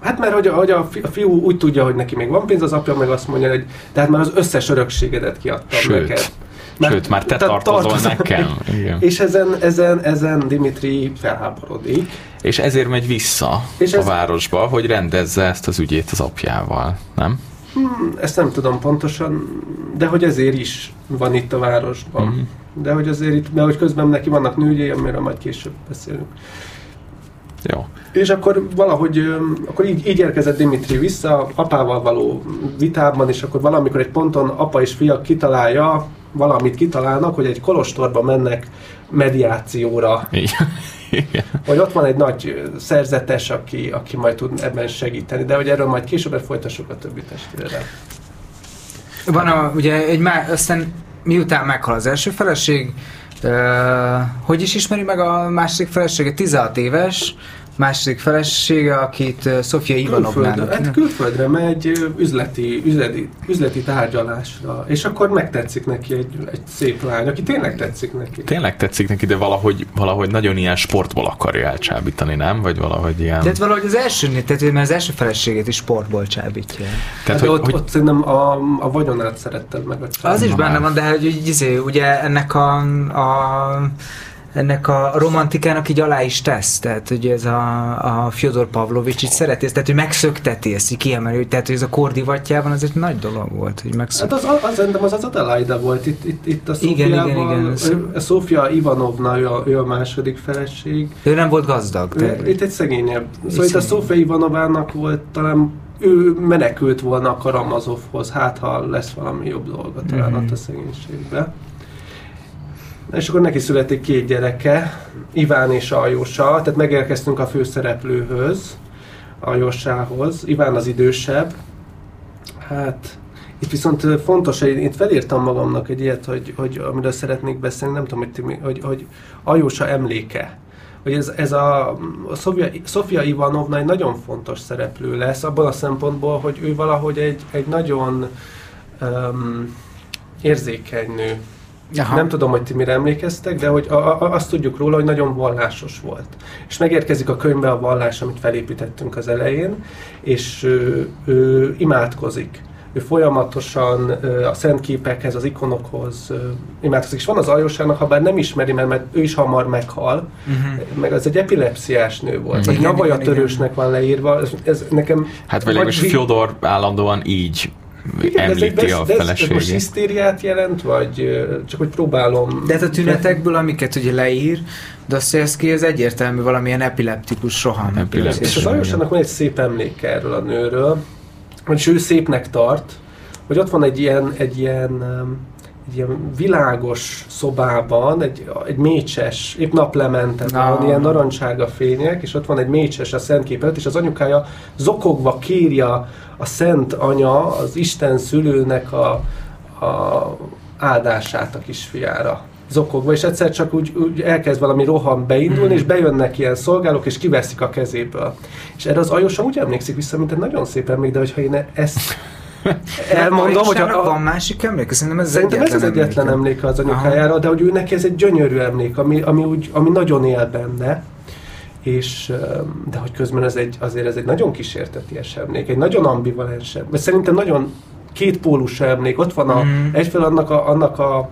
Hát mert hogy, hogy a, fiú úgy tudja, hogy neki még van pénz, az apja meg azt mondja, hogy tehát már az összes örökségedet kiadtam Sőt. neked. Mert, Sőt, már te tartozol tartozol nekem. Igen. És ezen, ezen, ezen Dimitri felháborodik. És ezért megy vissza és a ez... városba, hogy rendezze ezt az ügyét az apjával, nem? Hmm, ezt nem tudom pontosan, de hogy ezért is van itt a városban. Mm-hmm. De hogy azért itt, mert hogy közben neki vannak nőgyei, amiről majd később beszélünk. Jó. És akkor valahogy, akkor így, így érkezett Dimitri vissza, apával való vitában, és akkor valamikor egy ponton apa és fia kitalálja, valamit kitalálnak, hogy egy kolostorba mennek mediációra. Igen. Vagy ott van egy nagy szerzetes, aki, aki majd tud ebben segíteni, de hogy erről majd később folytassuk a többi testvérrel. Van a, ugye egy má, aztán miután meghal az első feleség, uh, hogy is ismeri meg a második felesége? 16 éves, második felesége, akit Sofia Ivanovnának. Hát külföldre megy üzleti, üzleti, üzleti tárgyalásra, és akkor megtetszik neki egy, egy szép lány, aki tényleg tetszik neki. Tényleg tetszik neki, de valahogy, valahogy nagyon ilyen sportból akarja elcsábítani, nem? Vagy valahogy ilyen... Tehát valahogy az első, tehát mert az első feleségét is sportból csábítja. Tehát, hát hogy, ott, hogy... ott szerintem a, a vagyonát szeretted meg. A az is benne van, de hogy izé, ugye ennek a, a ennek a romantikának így alá is tesz, tehát hogy ez a, a Fyodor Pavlovics így szereti ezt, tehát hogy megszökteti ezt, így kiemeli, tehát hogy ez a kordivatjában az egy nagy dolog volt, hogy megszökteti. Hát az, az, az, az, az Adelaida volt, itt, itt, itt a Szófiával, igen, igen, igen. A Szófia Ivanovna, ő a, ő a második feleség. Ő nem volt gazdag. Ő, itt egy szegényebb. Szóval itt a Szófia Ivanovának volt talán ő menekült volna a Karamazovhoz, hát ha lesz valami jobb dolga talán mm-hmm. ott a szegénységbe és akkor neki születik két gyereke, Iván és Aljósa, tehát megérkeztünk a főszereplőhöz, Aljósához. Iván az idősebb, hát Itt viszont fontos, hogy itt felírtam magamnak egy ilyet, hogy, hogy amiről szeretnék beszélni, nem tudom, hogy, ti, hogy, hogy Ajósa emléke. Hogy ez, ez a, a Szofia, Szofia Ivanovna egy nagyon fontos szereplő lesz, abban a szempontból, hogy ő valahogy egy, egy nagyon um, érzékeny nő. Aha. Nem tudom, hogy ti mire emlékeztek, de hogy a, a, azt tudjuk róla, hogy nagyon vallásos volt. És megérkezik a könyvbe a vallás, amit felépítettünk az elején, és ő, ő imádkozik ő folyamatosan a szent képekhez, az ikonokhoz imádkozik. És van az aljósának, ha bár nem ismeri, mert, mert ő is hamar meghal, uh-huh. meg az egy epilepsziás nő volt, uh-huh. vagy törősnek van leírva, ez, ez nekem... Hát vagy legalábbis Fyodor állandóan így igen, említi ez egy, a feleségét. Ez, most hisztériát jelent, vagy csak hogy próbálom... De hát a tünetekből, amiket ugye leír, Dostoyevsky az egyértelmű valamilyen epileptikus roham. Epileptikus. És az Ajosának van egy szép emléke erről a nőről, vagyis ő szépnek tart, hogy ott van egy ilyen, egy ilyen, egy ilyen világos szobában, egy, egy mécses, épp naplemente no. van, ilyen narancsárga fények, és ott van egy mécses a szent képet, és az anyukája zokogva kérja a szent anya, az Isten szülőnek a, a áldását a kisfiára zokogva, és egyszer csak úgy, úgy elkezd valami roham beindulni, és bejönnek ilyen szolgálók, és kiveszik a kezéből. És erre az Ajosa úgy emlékszik vissza, mint egy nagyon szép emlék, de hogyha én ezt elmondom, hogy a, van másik emlék? Szerintem ez, Szerintem ez az egyetlen emléke az anyukájára, de hogy ő neki ez egy gyönyörű emlék, ami, ami, úgy, ami nagyon él benne és de hogy közben ez egy, azért ez egy nagyon kísérteties emlék, egy nagyon ambivalens emlék, szerintem nagyon két pólusú emlék, ott van a, mm. egyfelől annak a, annak a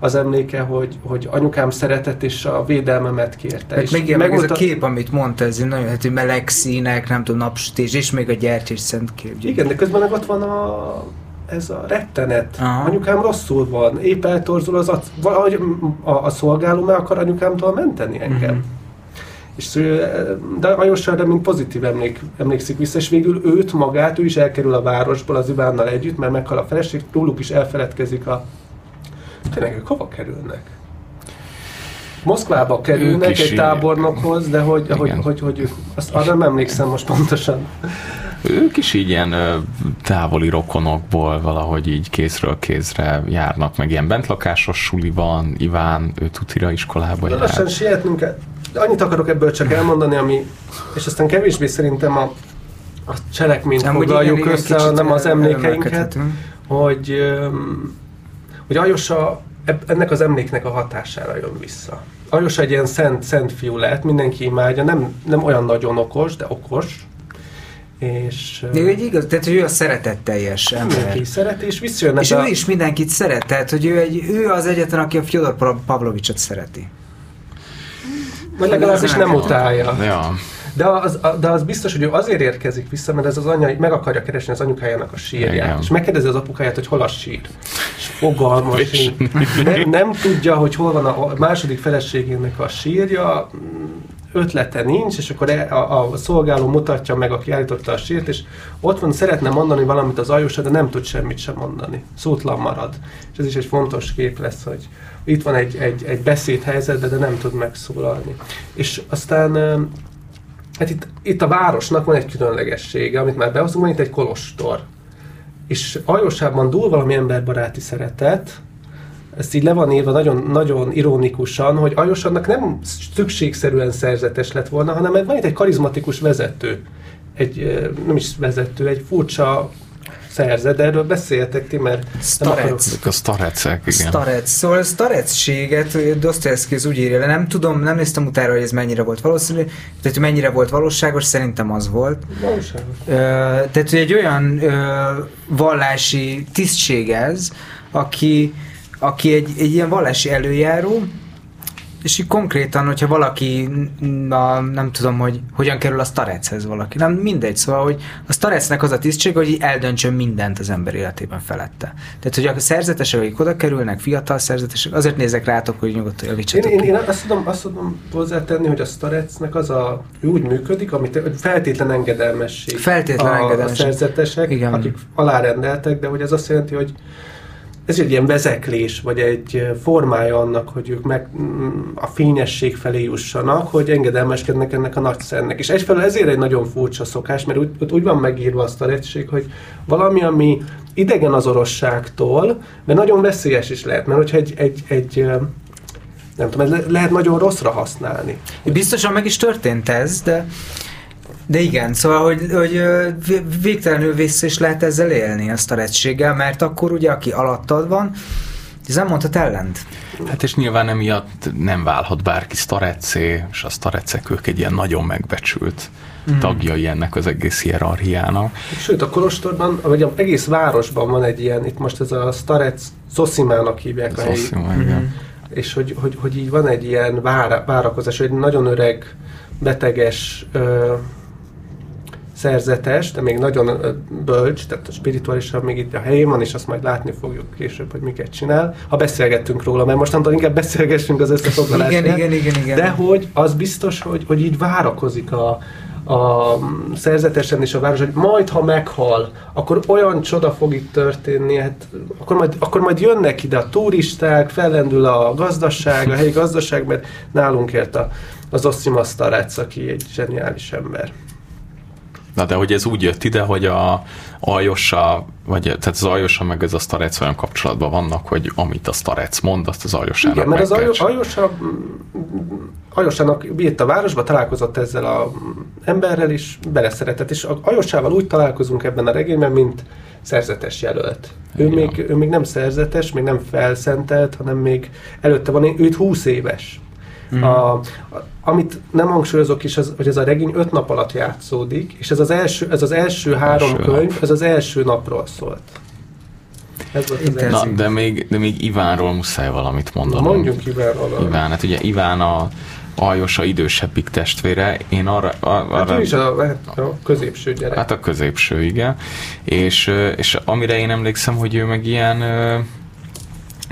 az emléke, hogy, hogy anyukám szeretett és a védelmemet kérte. És meg, meg ez a kép, amit mondta, ez nagyon hát, meleg színek, nem tudom, napsütés, és még a gyertyés szent kép. Igen, de közben meg ott van a ez a rettenet. Aha. Anyukám rosszul van, épp eltorzul az, a, vagy a, a szolgáló meg akar anyukámtól menteni engem. Uh-huh. És, de Ajossal mint pozitív emlék, emlékszik vissza, és végül őt magát, ő is elkerül a városból az Ivánnal együtt, mert meghal a feleség, róluk is elfeledkezik a Tényleg ők hova kerülnek? Moszkvába kerülnek egy tábornokhoz, de hogy, hogy, hogy, hogy ők, azt arra nem emlékszem most pontosan. Ők is így ilyen távoli rokonokból valahogy így kézről kézre járnak, meg ilyen bentlakásos suli van, Iván, ő tutira iskolába jár. Lassan sietnünk kell. Annyit akarok ebből csak elmondani, ami, és aztán kevésbé szerintem a, a cselekményt nem, foglaljuk össze, hanem az emlékeinket, hogy hogy Ajosa ennek az emléknek a hatására jön vissza. Ajosa egy ilyen szent, szent fiú lehet, mindenki imádja, nem, nem olyan nagyon okos, de okos. És, de ő egy igaz, tehát hogy ő a szeretetteljes ember. Mindenki szeret, és visszajönnek És a... ő is mindenkit szeret, tehát hogy ő, egy, ő az egyetlen, aki a Fyodor Pavlovicsot szereti. Vagy legalábbis nem utálja. Ja. De az, de az biztos, hogy ő azért érkezik vissza, mert ez az anya meg akarja keresni az anyukájának a sírját. Igen. És megkérdezi az apukáját, hogy hol a sír. És fogalmas. ne, nem tudja, hogy hol van a második feleségének a sírja, ötlete nincs, és akkor e, a, a szolgáló mutatja meg, aki állította a sírt, és ott van, szeretne mondani valamit az ajósa, de nem tud semmit sem mondani. Szótlan marad. És ez is egy fontos kép lesz, hogy itt van egy, egy, egy beszédhelyzetben, de nem tud megszólalni. És aztán Hát itt, itt a városnak van egy különlegessége, amit már behozunk, van itt egy kolostor. És Ajósában dúl valami emberbaráti szeretet, ezt így le van írva nagyon, nagyon ironikusan, hogy Ajosannak nem szükségszerűen szerzetes lett volna, hanem van itt egy karizmatikus vezető. Egy, nem is vezető, egy furcsa szerzed, de erről beszéltek ti, mert Starec. A starecek, igen. Starec. Szóval a starecséget Dostoyevsky az úgy írja le, nem tudom, nem néztem utána, hogy ez mennyire volt valószínű, tehát hogy mennyire volt valóságos, szerintem az volt. Valóságos. Uh, tehát, hogy egy olyan uh, vallási tisztség ez, aki, aki egy, egy ilyen vallási előjáró, és így konkrétan, hogyha valaki, a, nem tudom, hogy hogyan kerül a starechez valaki, nem mindegy, szóval, hogy a starecnek az a tisztség, hogy eldöntsön mindent az ember életében felette. Tehát, hogy a szerzetesek, akik oda kerülnek, fiatal szerzetesek, azért nézek rátok, hogy nyugodtan javítsatok. Én, én, én azt, tudom, azt tudom hozzátenni, hogy a starecnek az a, úgy működik, amit feltétlen engedelmesség. Feltétlen a, engedelmesség. A szerzetesek, Igen. akik alárendeltek, de hogy ez azt jelenti, hogy ez egy ilyen vezeklés, vagy egy formája annak, hogy ők meg a fényesség felé jussanak, hogy engedelmeskednek ennek a nagyszernek. És egyfelől ezért egy nagyon furcsa szokás, mert úgy, úgy van megírva azt a rettség, hogy valami, ami idegen az orosságtól, mert nagyon veszélyes is lehet, mert hogyha egy, egy, egy nem tudom, le, lehet nagyon rosszra használni. Biztosan meg is történt ez, de de igen, szóval, hogy, hogy végtelenül vissza is lehet ezzel élni, a sztarecséggel, mert akkor ugye, aki alattad van, ez nem mondhat ellent. Hát és nyilván emiatt nem válhat bárki sztarecé, és a sztarecek ők egy ilyen nagyon megbecsült mm. tagjai ennek az egész hierarchiának. Sőt, a Kolostorban, vagy az egész városban van egy ilyen, itt most ez a Starec Zosimának hívják a helyi. Mm. És hogy, hogy, hogy így van egy ilyen vár, várakozás, egy nagyon öreg, beteges ö, szerzetes, de még nagyon bölcs, tehát a spirituálisan még itt a helyén van, és azt majd látni fogjuk később, hogy miket csinál. Ha beszélgettünk róla, mert mostantól inkább beszélgessünk az összefoglalásról. Igen, igen, igen, igen. De hogy az biztos, hogy, hogy így várakozik a, a szerzetesen és a város, hogy majd, ha meghal, akkor olyan csoda fog itt történni, hát akkor majd, akkor majd jönnek ide a turisták, fellendül a gazdaság, a helyi gazdaság, mert nálunk ért a, az Ossimas Tarec, aki egy zseniális ember. Na de hogy ez úgy jött ide, hogy a Aljosa, vagy tehát az Aljosa meg ez a Starec olyan kapcsolatban vannak, hogy amit a Starec mond, azt az Aljosának Igen, mert az Aljosa, Aljosának bírt a városba, találkozott ezzel a emberrel is, beleszeretett, és a Aljosával úgy találkozunk ebben a regényben, mint szerzetes jelölt. Ő még, ő még nem szerzetes, még nem felszentelt, hanem még előtte van, őt 20 éves. Mm. A, a, amit nem hangsúlyozok is, az, hogy ez a regény öt nap alatt játszódik, és ez az első, ez az első három első könyv, nap. ez az első napról szólt. Ez volt az Na, de még, de még Ivánról muszáj valamit mondanom. Na, mondjuk Ivánról. Iván, hát ugye Iván a Aljosa idősebbik testvére, én arra... arra hát ő is a, hát a középső gyerek. Hát a középső, igen. És, és amire én emlékszem, hogy ő meg ilyen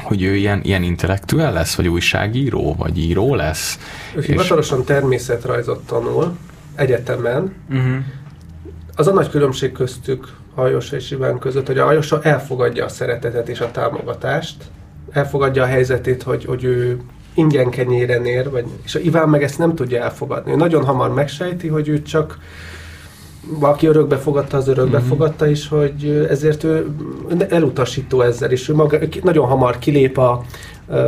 hogy ő ilyen, ilyen intellektuel lesz, vagy újságíró, vagy író lesz. Ő hivatalosan természetrajzot tanul egyetemen. Uh-huh. Az a nagy különbség köztük Hajosa és Iván között, hogy a Hajosa elfogadja a szeretetet és a támogatást, elfogadja a helyzetét, hogy, hogy ő ingyen kenyéren ér, vagy, és a Iván meg ezt nem tudja elfogadni. Ő nagyon hamar megsejti, hogy ő csak valaki örökbe fogadta, az örökbe mm-hmm. fogadta is, hogy ezért ő elutasító ezzel, és ő maga, nagyon hamar kilép a,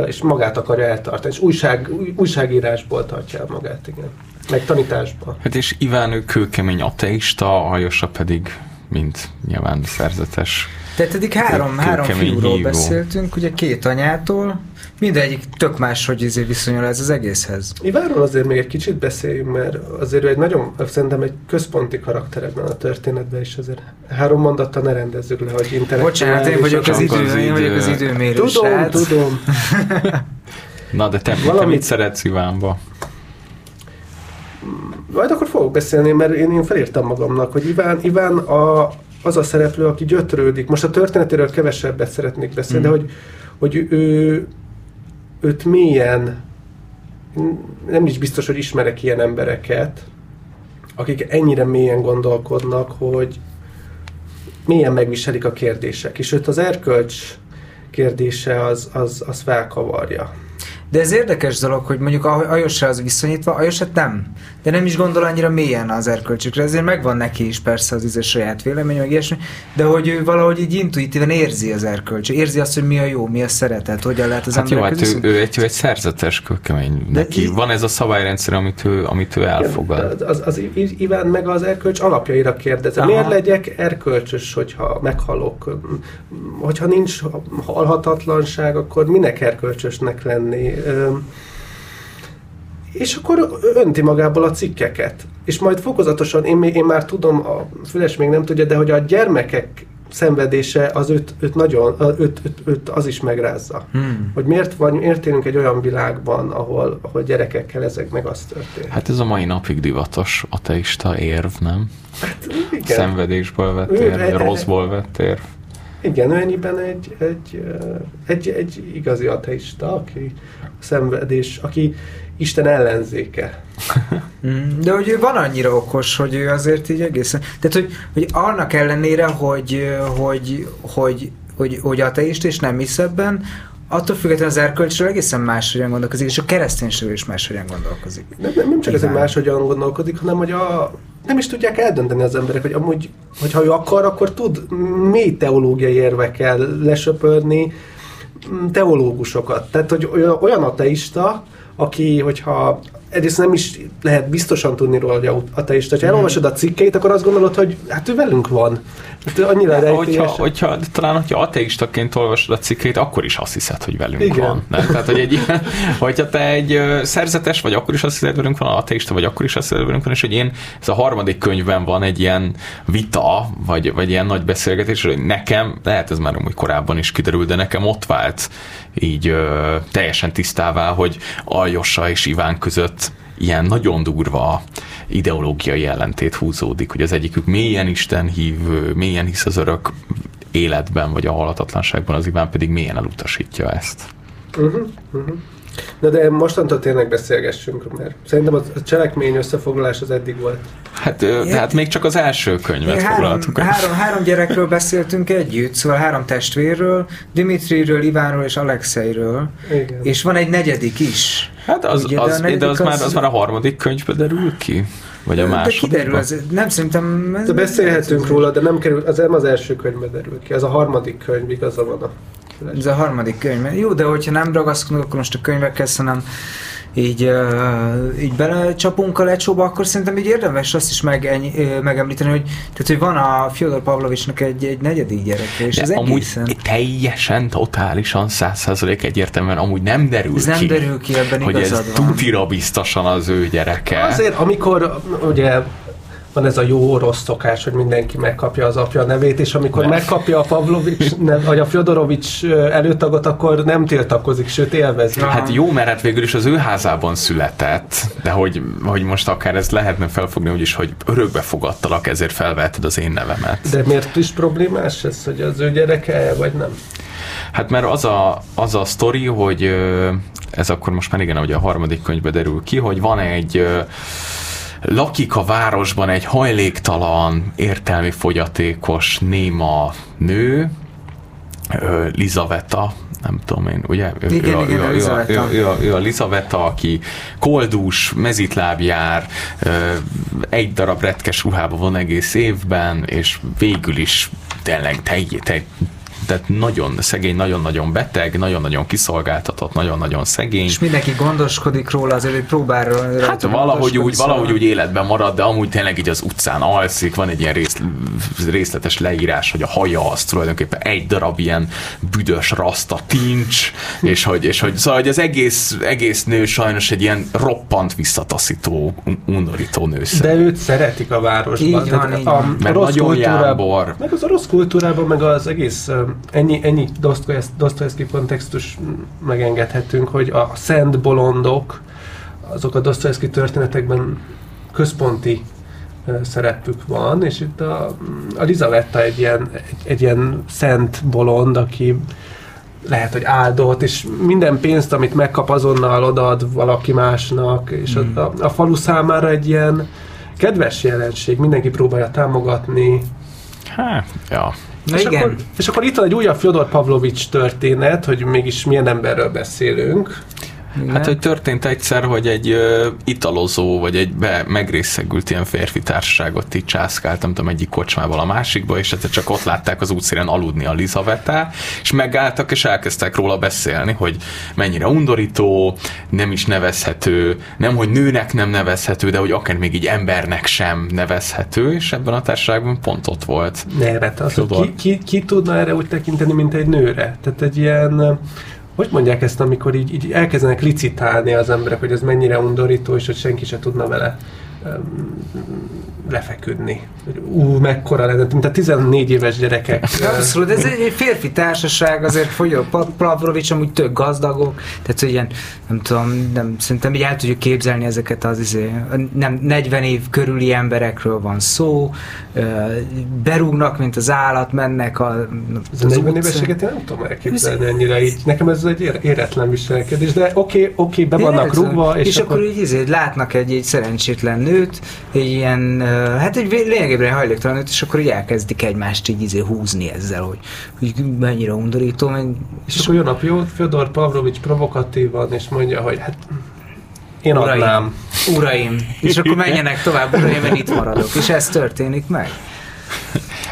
és magát akarja eltartani, és újság, újságírásból tartja el magát, igen. Meg tanításból. Hát és Iván ő kőkemény ateista, a hajosa pedig, mint nyilván szerzetes. Tehát eddig három, három fiúról hívó. beszéltünk, ugye két anyától, mindegyik tök más, hogy izé viszonyul ez az egészhez. Ivánról azért még egy kicsit beszéljünk, mert azért egy nagyon, szerintem egy központi karakter ebben a történetben, és azért három mondattal ne rendezzük le, hogy intellektuális. Bocsánat, én vagyok az, idő, az idő, én vagyok az időmérő. Tudom, srác. tudom. Na, de te, Valami... te mit szeretsz Ivánba? Majd akkor fogok beszélni, mert én, én felírtam magamnak, hogy Iván, Iván a, az a szereplő, aki gyötrődik. Most a történetéről kevesebbet szeretnék beszélni, mm. de hogy, hogy ő, őt mélyen, nem is biztos, hogy ismerek ilyen embereket, akik ennyire mélyen gondolkodnak, hogy mélyen megviselik a kérdések. És őt az erkölcs kérdése az, az, az felkavarja. De ez érdekes dolog, hogy mondjuk a Ajosra az viszonyítva, Ajosat nem. De nem is gondol annyira mélyen az erkölcsükre, ezért megvan neki is persze az íze saját vélemény, meg ilyesmi, de hogy ő valahogy így intuitíven érzi az erkölcs, érzi azt, hogy mi a jó, mi a szeretet, hogyan lehet az hát jó, hát ő, ő, egy, ő egy szerzetes kőkemény neki. De Van ez a szabályrendszer, amit ő, amit ő elfogad. Az, az Iván meg az erkölcs alapjaira kérdezem. Miért legyek erkölcsös, hogyha meghalok? Hogyha nincs halhatatlanság, akkor minek erkölcsösnek lenni? És akkor önti magából a cikkeket. És majd fokozatosan, én, én már tudom, a Füles még nem tudja, de hogy a gyermekek szenvedése az őt, őt nagyon, őt, őt, őt az is megrázza. Hmm. Hogy miért, van, miért élünk egy olyan világban, ahol, ahol gyerekekkel ezek meg az történik. Hát ez a mai napig divatos ateista érv, nem? Hát, igen. Szenvedésből vett érv, ő, rosszból vett érv. Igen, ő ennyiben egy, egy, egy, egy igazi ateista, aki szenvedés, aki Isten ellenzéke. Mm, de hogy ő van annyira okos, hogy ő azért így egészen... Tehát, hogy, hogy annak ellenére, hogy, hogy, hogy, hogy, hogy ateist és nem hisz ebben, attól függetlenül az erkölcsről egészen máshogyan gondolkozik, és a kereszténységről is máshogyan gondolkozik. Nem, nem, nem csak ez, hogy máshogyan gondolkodik, hanem hogy a, nem is tudják eldönteni az emberek, hogy amúgy, hogyha ő akar, akkor tud mély teológiai érvekkel lesöpörni mm, teológusokat. Tehát, hogy olyan ateista, aki, hogyha egyrészt nem is lehet biztosan tudni róla, hogy ateista. Ha elolvasod a cikkeit, akkor azt gondolod, hogy hát ő velünk van. Hát annyira de, hogyha, hogyha, talán, hogyha ateistaként olvasod a cikkeit, akkor is azt hiszed, hogy velünk Igen. van. Nem? Tehát, hogy egy ilyen, hogyha te egy szerzetes vagy, akkor is azt hiszed, hogy velünk van, ateista vagy, akkor is azt hiszed, hogy velünk van, és hogy én, ez a harmadik könyvben van egy ilyen vita, vagy, vagy ilyen nagy beszélgetés, hogy nekem, lehet ez már amúgy korábban is kiderült, de nekem ott vált így ö, teljesen tisztává, hogy Aljossa és Iván között ilyen nagyon durva ideológiai ellentét húzódik, hogy az egyikük mélyen Isten hívő, mélyen hisz az örök életben, vagy a halatatlanságban, az Iván pedig mélyen elutasítja ezt. Uh-huh, uh-huh. Na de mostantól tényleg beszélgessünk, mert szerintem a cselekmény összefoglalás az eddig volt. Hát, de hát még csak az első könyvet három, foglaltuk. Három, három gyerekről beszéltünk együtt, szóval három testvérről, Dimitriről, Ivánról és Alexeiről. Igen. És van egy negyedik is. Hát az, Ugye, az, de, de az, az, már, az már a harmadik könyvbe derül ki? Vagy a második? De kiderül, az, nem szerintem... Ez de beszélhetünk róla, de nem kerül, az nem az első könyvbe derül ki, az a harmadik könyv, igaza van a ez a harmadik könyv. Jó, de hogyha nem ragaszkodunk, akkor most a könyvekkel hanem így, uh, így belecsapunk a lecsóba, akkor szerintem így érdemes azt is meg, megemlíteni, hogy, tehát, hogy van a Fyodor Pavlovicsnak egy, egy negyedik gyereke, és De ez amúgy egészen... teljesen, totálisan, százszázalék egyértelműen amúgy nem derül ez ki. nem derül ki, ebben hogy ez van. tutira biztosan az ő gyereke. Azért, amikor ugye van ez a jó rossz szokás, hogy mindenki megkapja az apja nevét, és amikor ne. megkapja a Pavlovics, nev, vagy a Fyodorovics előtagot, akkor nem tiltakozik, sőt élvezi. Hát jó, mert hát végül is az ő házában született, de hogy, hogy most akár ez lehetne felfogni úgyis, hogy örökbe fogadtalak, ezért felvetted az én nevemet. De miért is problémás ez, hogy az ő gyereke vagy nem? Hát mert az a, az a sztori, hogy ez akkor most már igen, hogy a harmadik könyvbe derül ki, hogy van egy lakik a városban egy hajléktalan, értelmi fogyatékos néma nő, Lizaveta, nem tudom én, ugye? Ő, igen, ő, igen, ő, ő, ő, ő, ő a Lizaveta, aki koldús, mezitláb jár, egy darab retkes ruhába van egész évben, és végül is tényleg te, te, tehát nagyon szegény, nagyon-nagyon beteg, nagyon-nagyon kiszolgáltatott, nagyon-nagyon szegény. És mindenki gondoskodik róla, azért hogy próbál Hát valahogy úgy, szóval. valahogy úgy életben marad, de amúgy tényleg így az utcán alszik, van egy ilyen rész, részletes leírás, hogy a haja az tulajdonképpen egy darab ilyen büdös raszta tincs, és hogy, és hogy szóval hogy az egész, egész nő sajnos egy ilyen roppant visszataszító, undorító nő. De őt szeretik a városban. Így van, így van. A, Mert rossz nagyon jámbor. Meg az a rossz kultúrában, meg az egész ennyi, ennyi Dostoyevsky kontextus megengedhetünk, hogy a szent bolondok, azok a Dostoyevsky történetekben központi szerepük van, és itt a, a Lizavetta egy ilyen, egy, egy ilyen szent bolond, aki lehet, hogy áldott, és minden pénzt, amit megkap, azonnal odaad valaki másnak, és hmm. a, a falu számára egy ilyen kedves jelenség, mindenki próbálja támogatni. Hát, ja. Na és, igen. Akkor, és akkor itt van egy újabb Fyodor Pavlovics történet, hogy mégis milyen emberről beszélünk. Igen. Hát, hogy történt egyszer, hogy egy ö, italozó, vagy egy be, megrészegült ilyen férfi társaságot így császkált, nem tudom, egyik kocsmából a másikba, és hát csak ott látták az útszélen aludni a Lizavetá, és megálltak, és elkezdtek róla beszélni, hogy mennyire undorító, nem is nevezhető, nem, hogy nőnek nem nevezhető, de hogy akár még így embernek sem nevezhető, és ebben a társaságban pont ott volt. Ne, hát az, ki, ki, ki tudna erre úgy tekinteni, mint egy nőre? Tehát egy ilyen hogy mondják ezt, amikor így, így elkezdenek licitálni az emberek, hogy ez mennyire undorító, és hogy senki se tudna vele lefeküdni. Ú, mekkora lenne, mint a 14 éves gyerekek. Abszolút, ez egy férfi társaság, azért fogyó Pavlovics amúgy tök gazdagok, tehát hogy ilyen, nem tudom, nem, szerintem így el tudjuk képzelni ezeket az izé, nem 40 év körüli emberekről van szó, berúgnak, mint az állat, mennek a, az, az 40 éveséget én nem tudom elképzelni ennyire így. Nekem ez egy éretlen viselkedés, de oké, okay, oké, okay, be vannak rúgva, és, és akkor, akkor így izé, látnak egy, egy szerencsétlen nőt, egy ilyen, hát egy lényegében hajléktalan nőt, és akkor így elkezdik egymást így izé húzni ezzel, hogy, hogy mennyire undorító. Meg, és, és akkor jön a Fyodor Pavlovics provokatívan, és mondja, hogy hát én Uraim. adnám. uraim, és akkor menjenek tovább, uraim, én itt maradok, és ez történik meg.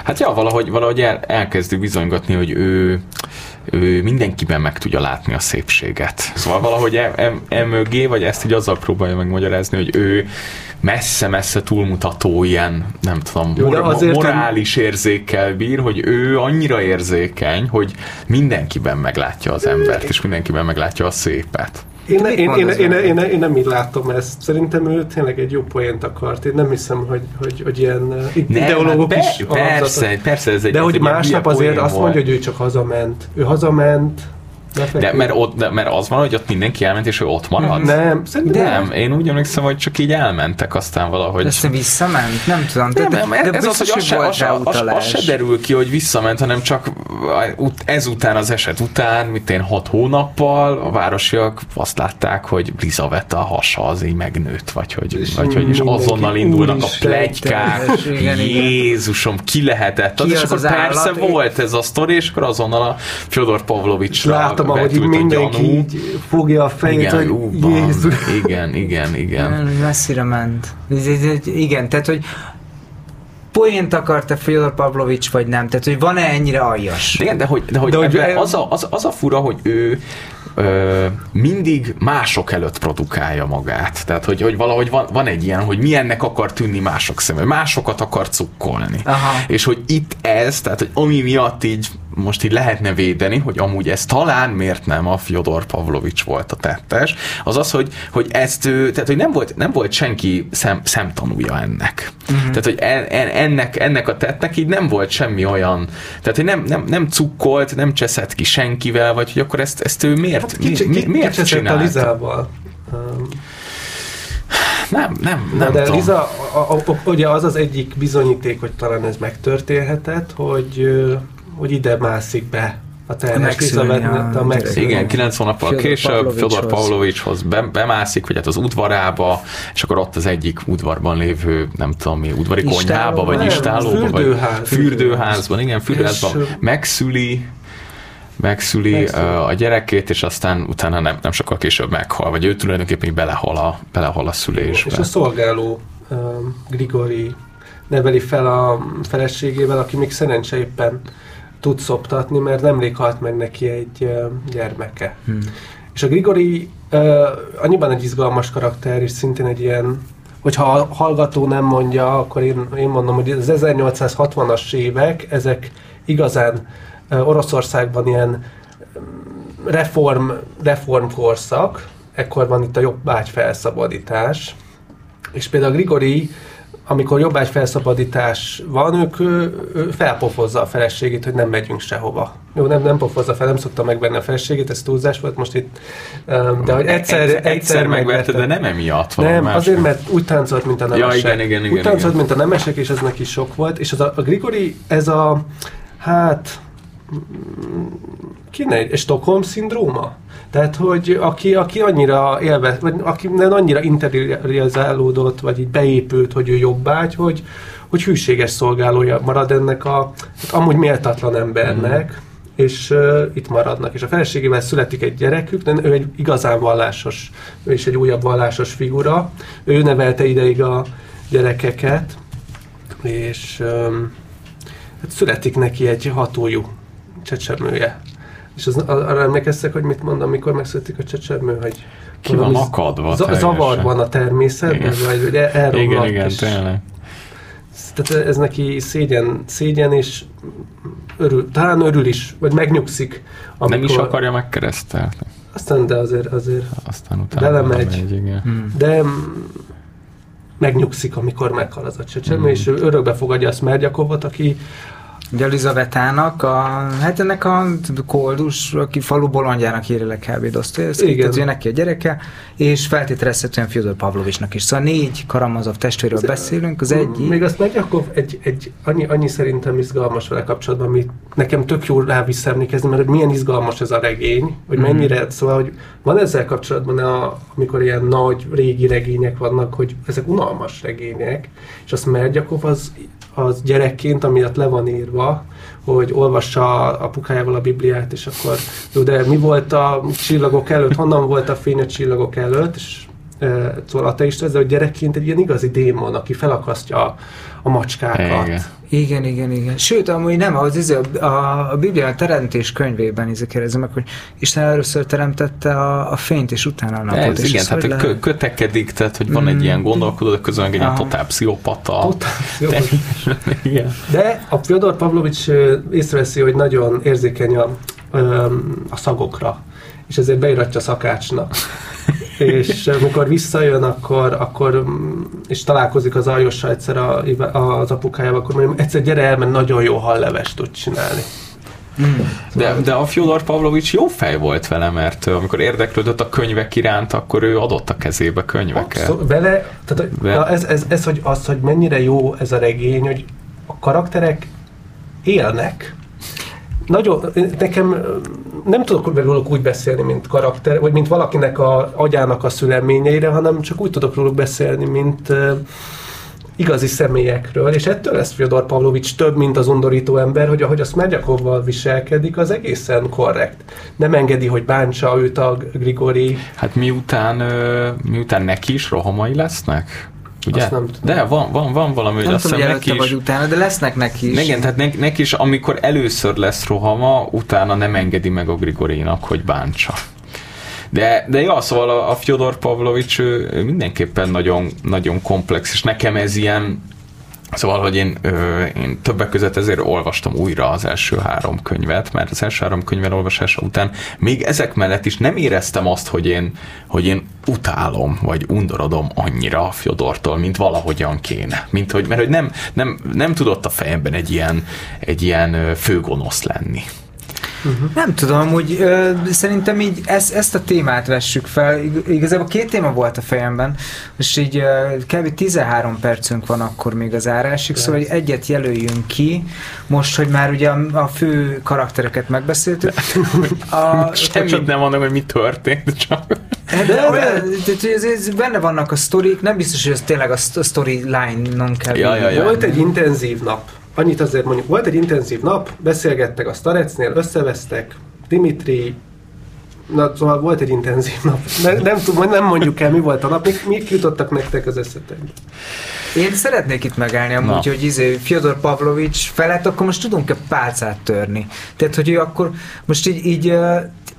Hát ja, valahogy, valahogy el, elkezdi bizonygatni, hogy ő, ő mindenkiben meg tudja látni a szépséget. Szóval valahogy emögé, vagy ezt így azzal próbálja megmagyarázni, hogy ő messze-messze túlmutató ilyen, nem tudom, Jó, mor- azért morális nem... érzékkel bír, hogy ő annyira érzékeny, hogy mindenkiben meglátja az embert, és mindenkiben meglátja a szépet. Én, én, én, én, én, én, én nem így látom ezt. Szerintem ő tényleg egy jó poént akart. Én nem hiszem, hogy, hogy, hogy ilyen uh, ideológok hát is Persze, persze, ez egy De ez hogy egy másnap azért azt mondja, hogy ő csak hazament. Ő hazament, de mert, ott, de, mert az van, hogy ott mindenki elment, és ő ott marad? Nem, szerintem nem. Én úgy emlékszem, hogy csak így elmentek aztán valahogy. De ezt visszament? Nem tudom. De, nem, de, de ez az, hogy az se, az, az, az se derül ki, hogy visszament, hanem csak ezután az eset után, mint én hat hónappal, a városiak azt látták, hogy Elizabeth a hasa az így megnőtt, vagy hogy, és vagy, hogy és azonnal indulnak a plegykák. Jézusom, ki lehetett? Ki az, és akkor persze volt ez a sztori, és akkor azonnal a Fyodor Pavlovicsra ahogy így mindenki így fogja a fejét, igen, hogy ú, Jézus. Igen, igen, igen. Messzire ment. Igen, tehát, hogy poént akart-e Fyodor Pavlovics, vagy nem? Tehát, hogy van-e ennyire aljas? Igen, de hogy, de hogy, de hogy az, a, az, az a fura, hogy ő ö, mindig mások előtt produkálja magát. Tehát, hogy, hogy valahogy van, van egy ilyen, hogy milyennek akar tűnni mások szemben, másokat akar cukkolni. Aha. És hogy itt ez, tehát, hogy ami miatt így most így lehetne védeni, hogy amúgy ez talán miért nem a Fyodor Pavlovics volt a tettes, az az, hogy, hogy ezt tehát hogy nem volt, nem volt senki szem, szemtanúja ennek. Uh-huh. Tehát, hogy en, en, ennek, ennek a tettnek így nem volt semmi olyan, tehát, hogy nem, nem, nem cukkolt, nem cseszett ki senkivel, vagy hogy akkor ezt, ezt ő miért, hát kicsi, mi, miért csinálta? a Lizával. Um, nem, nem, nem De tudom. Liza, a, a, a, ugye az az egyik bizonyíték, hogy talán ez megtörténhetett, hogy hogy ide mászik be a terhes a, a Igen, 9 hónappal később Fyodor Pavlovicshoz be, bemászik, vagy hát az udvarába, és akkor ott az egyik udvarban lévő, nem tudom mi, udvari konyhába, vagy istálóba, vagy fürdőházban, igen, fürdőházban megszüli, megszüli, megszüli a gyerekét, és aztán utána nem, nem sokkal később meghal, vagy ő tulajdonképpen belehal a, belehal a szülésbe. És a szolgáló um, Grigori neveli fel a feleségével, aki még szerencse éppen tud szoptatni, mert nemrég halt meg neki egy uh, gyermeke. Hmm. És a Grigori uh, annyiban egy izgalmas karakter, és szintén egy ilyen, hogyha a hallgató nem mondja, akkor én, én mondom, hogy az 1860-as évek, ezek igazán Oroszországban ilyen reform, reformkorszak, ekkor van itt a jobbágy felszabadítás, és például Grigori amikor jobbágy felszabadítás van, ők ő, ő felpofozza a feleségét, hogy nem megyünk sehova. Jó, nem, nem pofozza fel, nem szokta megvenni a feleségét, ez túlzás volt most itt. De hogy egyszer, egyszer, egyszer megverte, de nem emiatt van. Nem, más azért, mert úgy táncolt, mint a nemesek. Ja, igen, igen, igen, úgy táncolt, igen. mint a nemesek, és ez neki sok volt. És az a, a Grigori, ez a, hát, kinek, egy Stockholm szindróma? Tehát, hogy aki, aki annyira élve, vagy aki nem annyira interiorizálódott, vagy így beépült, hogy ő jobbágy, hogy, hogy hűséges szolgálója marad ennek a hát amúgy méltatlan embernek, mm. és uh, itt maradnak. És a feleségével születik egy gyerekük, de ő egy igazán vallásos, ő is egy újabb vallásos figura. Ő nevelte ideig a gyerekeket, és um, hát születik neki egy hatójú csecsemője. És az, arra emlékeztek, hogy mit mond, amikor megszületik a csecsemő, hogy ki van akadva z- Zavar van a természetben, vagy, vagy elromlott. Igen, igen, és, tényleg. Tehát ez neki szégyen, szégyen és örül, talán örül is, vagy megnyugszik. Amikor, Nem is akarja megkeresztelni. Aztán, de azért, azért Aztán utána belemegy. Megy, igen. Hmm. De megnyugszik, amikor meghal az a csecsemő, hmm. és örökbe fogadja a Smerdjakovot, aki, Ugye Elizabetának, a, hát ennek a koldus, aki falu bolondjának írja le kb. Dostoyevsky, tehát ő neki a gyereke, és feltételezhetően Fyodor Pavlovicsnak is. Szóval négy Karamazov testvérről beszélünk, az egy... Még azt meg akkor egy, egy annyi, annyi szerintem izgalmas vele kapcsolatban, amit nekem tök jó rá visszaemlékezni, mert milyen izgalmas ez a regény, hogy mhm. mennyire, mm. szóval, hogy van ezzel kapcsolatban, a, amikor ilyen nagy, régi regények vannak, hogy ezek unalmas regények, és azt Mergyakov az az gyerekként, amiatt le van írva, hogy olvassa apukájával a Bibliát, és akkor, jó, de mi volt a csillagok előtt, honnan volt a fény a csillagok előtt, és szóval ateista, ez a gyerekként egy ilyen igazi démon, aki felakasztja a, a macskákat. Igen. Igen, igen, igen. Sőt, amúgy nem, az, az a, a, a Biblia a teremtés könyvében izé kérdezem meg, hogy Isten először teremtette a, a fényt, és utána a napot. Ez, és igen, tehát le... kö, kötekedik, tehát hogy van mm. egy ilyen gondolkodó, de közben egy ilyen totál pszichopata. Totál pszichopata. De a Fyodor Pavlovics észreveszi, hogy nagyon érzékeny a, a szagokra, és ezért beiratja szakácsnak és amikor visszajön, akkor, akkor és találkozik az aljossal egyszer a, az apukájával, akkor mondjuk egyszer gyere el, mert nagyon jó hallevest tud csinálni. De, de a Fyodor Pavlovics jó fej volt vele, mert amikor érdeklődött a könyvek iránt, akkor ő adott a kezébe könyveket. Abszol, vele, tehát Be... na ez, ez, ez, hogy az, hogy mennyire jó ez a regény, hogy a karakterek élnek, nagyon, nekem nem tudok róluk úgy beszélni, mint karakter, vagy mint valakinek a agyának a szüleményeire, hanem csak úgy tudok róluk beszélni, mint uh, igazi személyekről, és ettől lesz Fyodor Pavlovics több, mint az undorító ember, hogy ahogy a Smerdjakovval viselkedik, az egészen korrekt. Nem engedi, hogy bántsa őt a Grigori. Hát miután, miután neki is rohamai lesznek? Ugye? Azt nem tudom. De van, van, van valami, hogy azt hiszem neki is... vagy utána, de lesznek neki is. Igen, tehát neki, neki is, amikor először lesz rohama, utána nem engedi meg a Grigorinak, hogy bántsa. De, de ja, szóval a, a Fyodor Pavlovics ő mindenképpen nagyon, nagyon komplex, és nekem ez ilyen, Szóval, hogy én, ö, én többek között ezért olvastam újra az első három könyvet, mert az első három könyv olvasása után még ezek mellett is nem éreztem azt, hogy én, hogy én utálom, vagy undorodom annyira a Fyodortól, mint valahogyan kéne. Mint hogy, mert hogy nem, nem, nem tudott a fejemben egy ilyen, egy ilyen főgonosz lenni. Uh-huh. Nem tudom, hogy ö, szerintem így ezt, ezt a témát vessük fel. Igazából két téma volt a fejemben, és így ö, kb. 13 percünk van akkor még az árásig, szóval hogy egyet jelöljünk ki, most, hogy már ugye a, a fő karaktereket megbeszéltük. A, Semmit hogy, nem mondom, hogy mi történt, csak... De, de, de, de ez, ez, benne vannak a sztorik, nem biztos, hogy ez tényleg a storyline-non kell. Ja, ja, ja. Volt egy intenzív nap annyit azért mondjuk, volt egy intenzív nap, beszélgettek a Starecnél, összevesztek, Dimitri, na szóval volt egy intenzív nap. Ne, nem, tudom, nem mondjuk el, mi volt a nap, mik, mik jutottak nektek az eszetekbe? Én szeretnék itt megállni amúgy, Na. hogy izé, Fyodor Pavlovics felett, akkor most tudunk-e pálcát törni? Tehát, hogy ő akkor most így, így,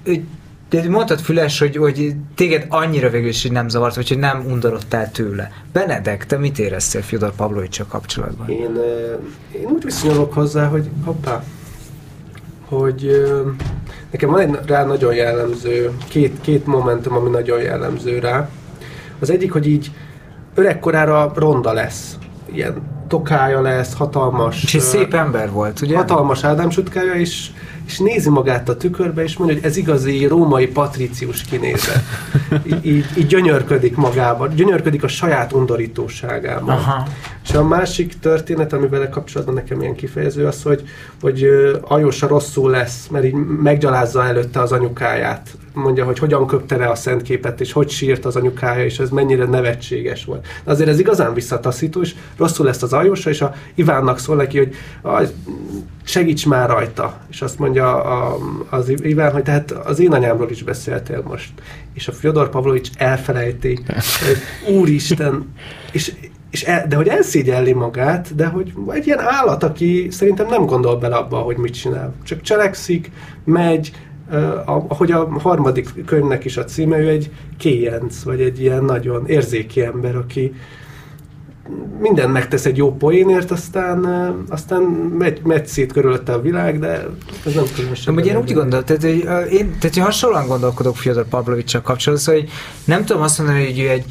így de mondtad Füles, hogy, hogy téged annyira végül is nem zavart, vagy hogy nem undorodtál tőle. Benedek, te mit éreztél Fyodor Pavlovicsal kapcsolatban? Én, én úgy viszonyolok hozzá, hogy hoppá, hogy nekem van egy rá nagyon jellemző, két, két momentum, ami nagyon jellemző rá. Az egyik, hogy így öregkorára ronda lesz. Ilyen tokája lesz, hatalmas... És egy szép ember volt, ugye? Hatalmas ádámsutkája, és és nézi magát a tükörbe, és mondja, hogy ez igazi római patricius kinézet. Így, így, így gyönyörködik magába, gyönyörködik a saját undorítóságában. Aha. És a másik történet, ami vele kapcsolatban nekem ilyen kifejező, az, hogy, hogy Ajósa rosszul lesz, mert így meggyalázza előtte az anyukáját. Mondja, hogy hogyan köpte le a szentképet, és hogy sírt az anyukája, és ez mennyire nevetséges volt. De azért ez igazán visszataszító, és rosszul lesz az Ajósa, és a Ivánnak szól neki, hogy segíts már rajta. És azt mondja a, az Iván, hogy tehát az én anyámról is beszéltél most. És a Fyodor Pavlovics elfelejti, hogy úristen, és, és el, de hogy elszégyelli magát, de hogy egy ilyen állat, aki szerintem nem gondol bele abba, hogy mit csinál. Csak cselekszik, megy, uh, ahogy a harmadik könyvnek is a címe, ő egy kéjenc, vagy egy ilyen nagyon érzéki ember, aki, minden megtesz egy jó poénért, aztán, aztán megy, megy szét körülötte a világ, de ez nem különösen. Nem, én úgy gondolom, tehát, hogy én, tehát, hogy hasonlóan gondolkodok Fyodor Pavlovicsal kapcsolatban, szóval, hogy nem tudom azt mondani, hogy ő egy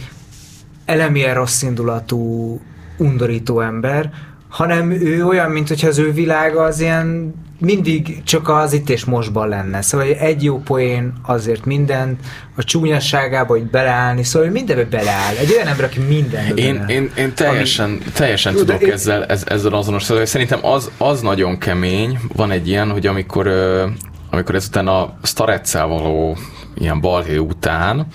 elemilyen rossz indulatú, undorító ember, hanem ő olyan, mint hogyha az ő világa az ilyen mindig csak az itt és mostban lenne. Szóval egy jó poén azért minden, a csúnyasságába, hogy beleállni, szóval mindenbe beleáll. Egy olyan ember, aki minden. Én, én, én teljesen, ami... teljesen Jó, tudok én... ezzel, ez, ezzel azonos. Szerintem az, az nagyon kemény. Van egy ilyen, hogy amikor amikor ezután a Starecel való ilyen balhé után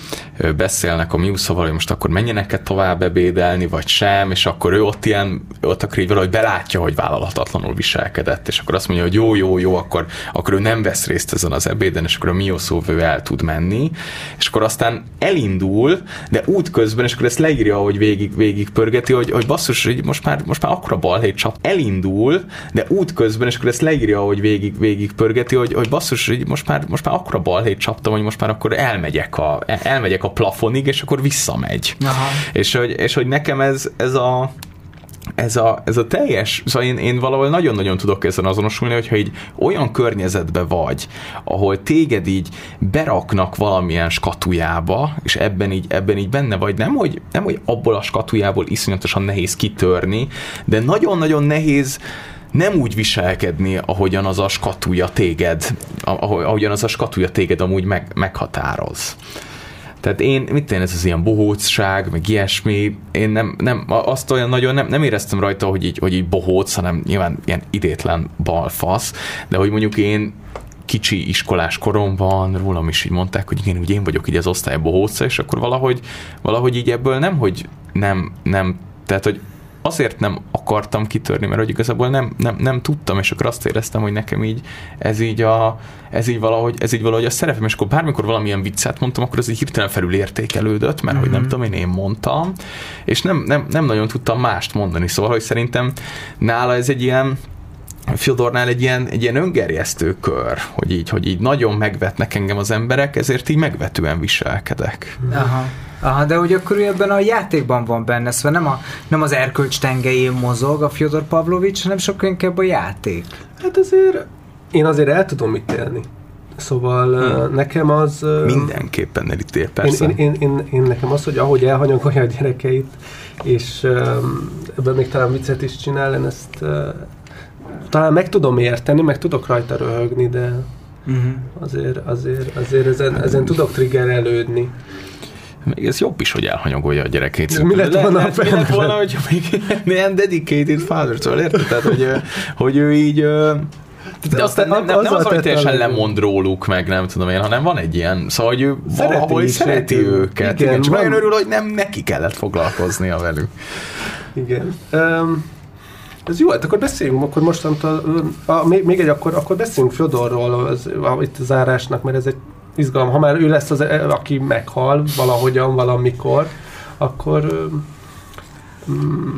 beszélnek a Miuszaval, hogy most akkor menjenek-e tovább ebédelni, vagy sem, és akkor ő ott ilyen, ott akkor így valahogy belátja, hogy vállalatlanul viselkedett, és akkor azt mondja, hogy jó, jó, jó, akkor, akkor ő nem vesz részt ezen az ebéden, és akkor a Miuszov ő el tud menni, és akkor aztán elindul, de útközben, és akkor ezt leírja, hogy végig, végig pörgeti, hogy, hogy basszus, hogy most már, most már akkora balhét csap. Elindul, de útközben, és akkor ezt leírja, hogy végig, végig pörgeti, hogy, hogy basszus, hogy most már, most már akkora balhét csaptam, hogy most már akkor elmegyek a, elmegyek a plafonig, és akkor visszamegy. Aha. És, hogy, és hogy nekem ez, ez a ez a, ez a teljes, szóval én, én valahol nagyon-nagyon tudok ezen azonosulni, hogyha így olyan környezetbe vagy, ahol téged így beraknak valamilyen skatujába, és ebben így, ebben így benne vagy, nem hogy, nem, hogy abból a skatujából iszonyatosan nehéz kitörni, de nagyon-nagyon nehéz nem úgy viselkedni, ahogyan az a skatuja téged, ahogyan az a skatuja téged amúgy meg, meghatároz. Tehát én, mit én ez az ilyen bohócság, meg ilyesmi, én nem, nem azt olyan nagyon nem, nem éreztem rajta, hogy így, hogy így bohóc, hanem nyilván ilyen idétlen balfasz, de hogy mondjuk én kicsi iskolás koromban rólam is így mondták, hogy igen, hogy én vagyok így az osztály bohóca, és akkor valahogy, valahogy így ebből nem, hogy nem, nem tehát, hogy azért nem akartam kitörni, mert hogy igazából nem, nem, nem tudtam, és akkor azt éreztem, hogy nekem így ez így, a, ez így valahogy, ez így valahogy a szerepem, és akkor bármikor valamilyen viccet mondtam, akkor az így hirtelen felül értékelődött, mert mm-hmm. hogy nem mhm. tudom, én én mondtam, és nem, nem, nem nagyon tudtam mást mondani, szóval, hogy szerintem nála ez egy ilyen, Fyodornál egy ilyen, egy ilyen öngerjesztő kör, hogy így, hogy így nagyon megvetnek engem az emberek, ezért így megvetően viselkedek. Aha. Aha, de hogy akkor ebben a játékban van benne, szóval nem, a, nem az erkölcs tengelyén mozog a Fyodor Pavlovics, hanem sokkal inkább a játék. Hát azért én azért el tudom élni. Szóval hmm. nekem az... Mindenképpen elítél, persze. Én, én, én, én, nekem az, hogy ahogy elhanyagolja a gyerekeit, és ebben még talán viccet is csinál, én ezt talán meg tudom érteni, meg tudok rajta röhögni, de uh-huh. azért, azért, azért ezen, ezen tudok triggerelődni. Még ez jobb is, hogy elhanyagolja a gyerekét. Mi lett volna, le, mi lett volna hogyha még ilyen dedicated father, szóval érted? Tehát, hogy, hogy ő így de aztán nem, nem, nem az, hogy teljesen lemond róluk, meg nem tudom én, hanem van egy ilyen, szóval, hogy ő szereti valahol szereti őket. Igen, igen, csak nagyon örül, hogy nem neki kellett foglalkoznia velük. Igen. Um, ez jó, hát akkor beszéljünk, akkor mostantól, a, még, még egy, akkor, akkor beszéljünk Fyodorról az, a, itt a zárásnak, mert ez egy izgalom. Ha már ő lesz az, aki meghal valahogyan, valamikor, akkor mm,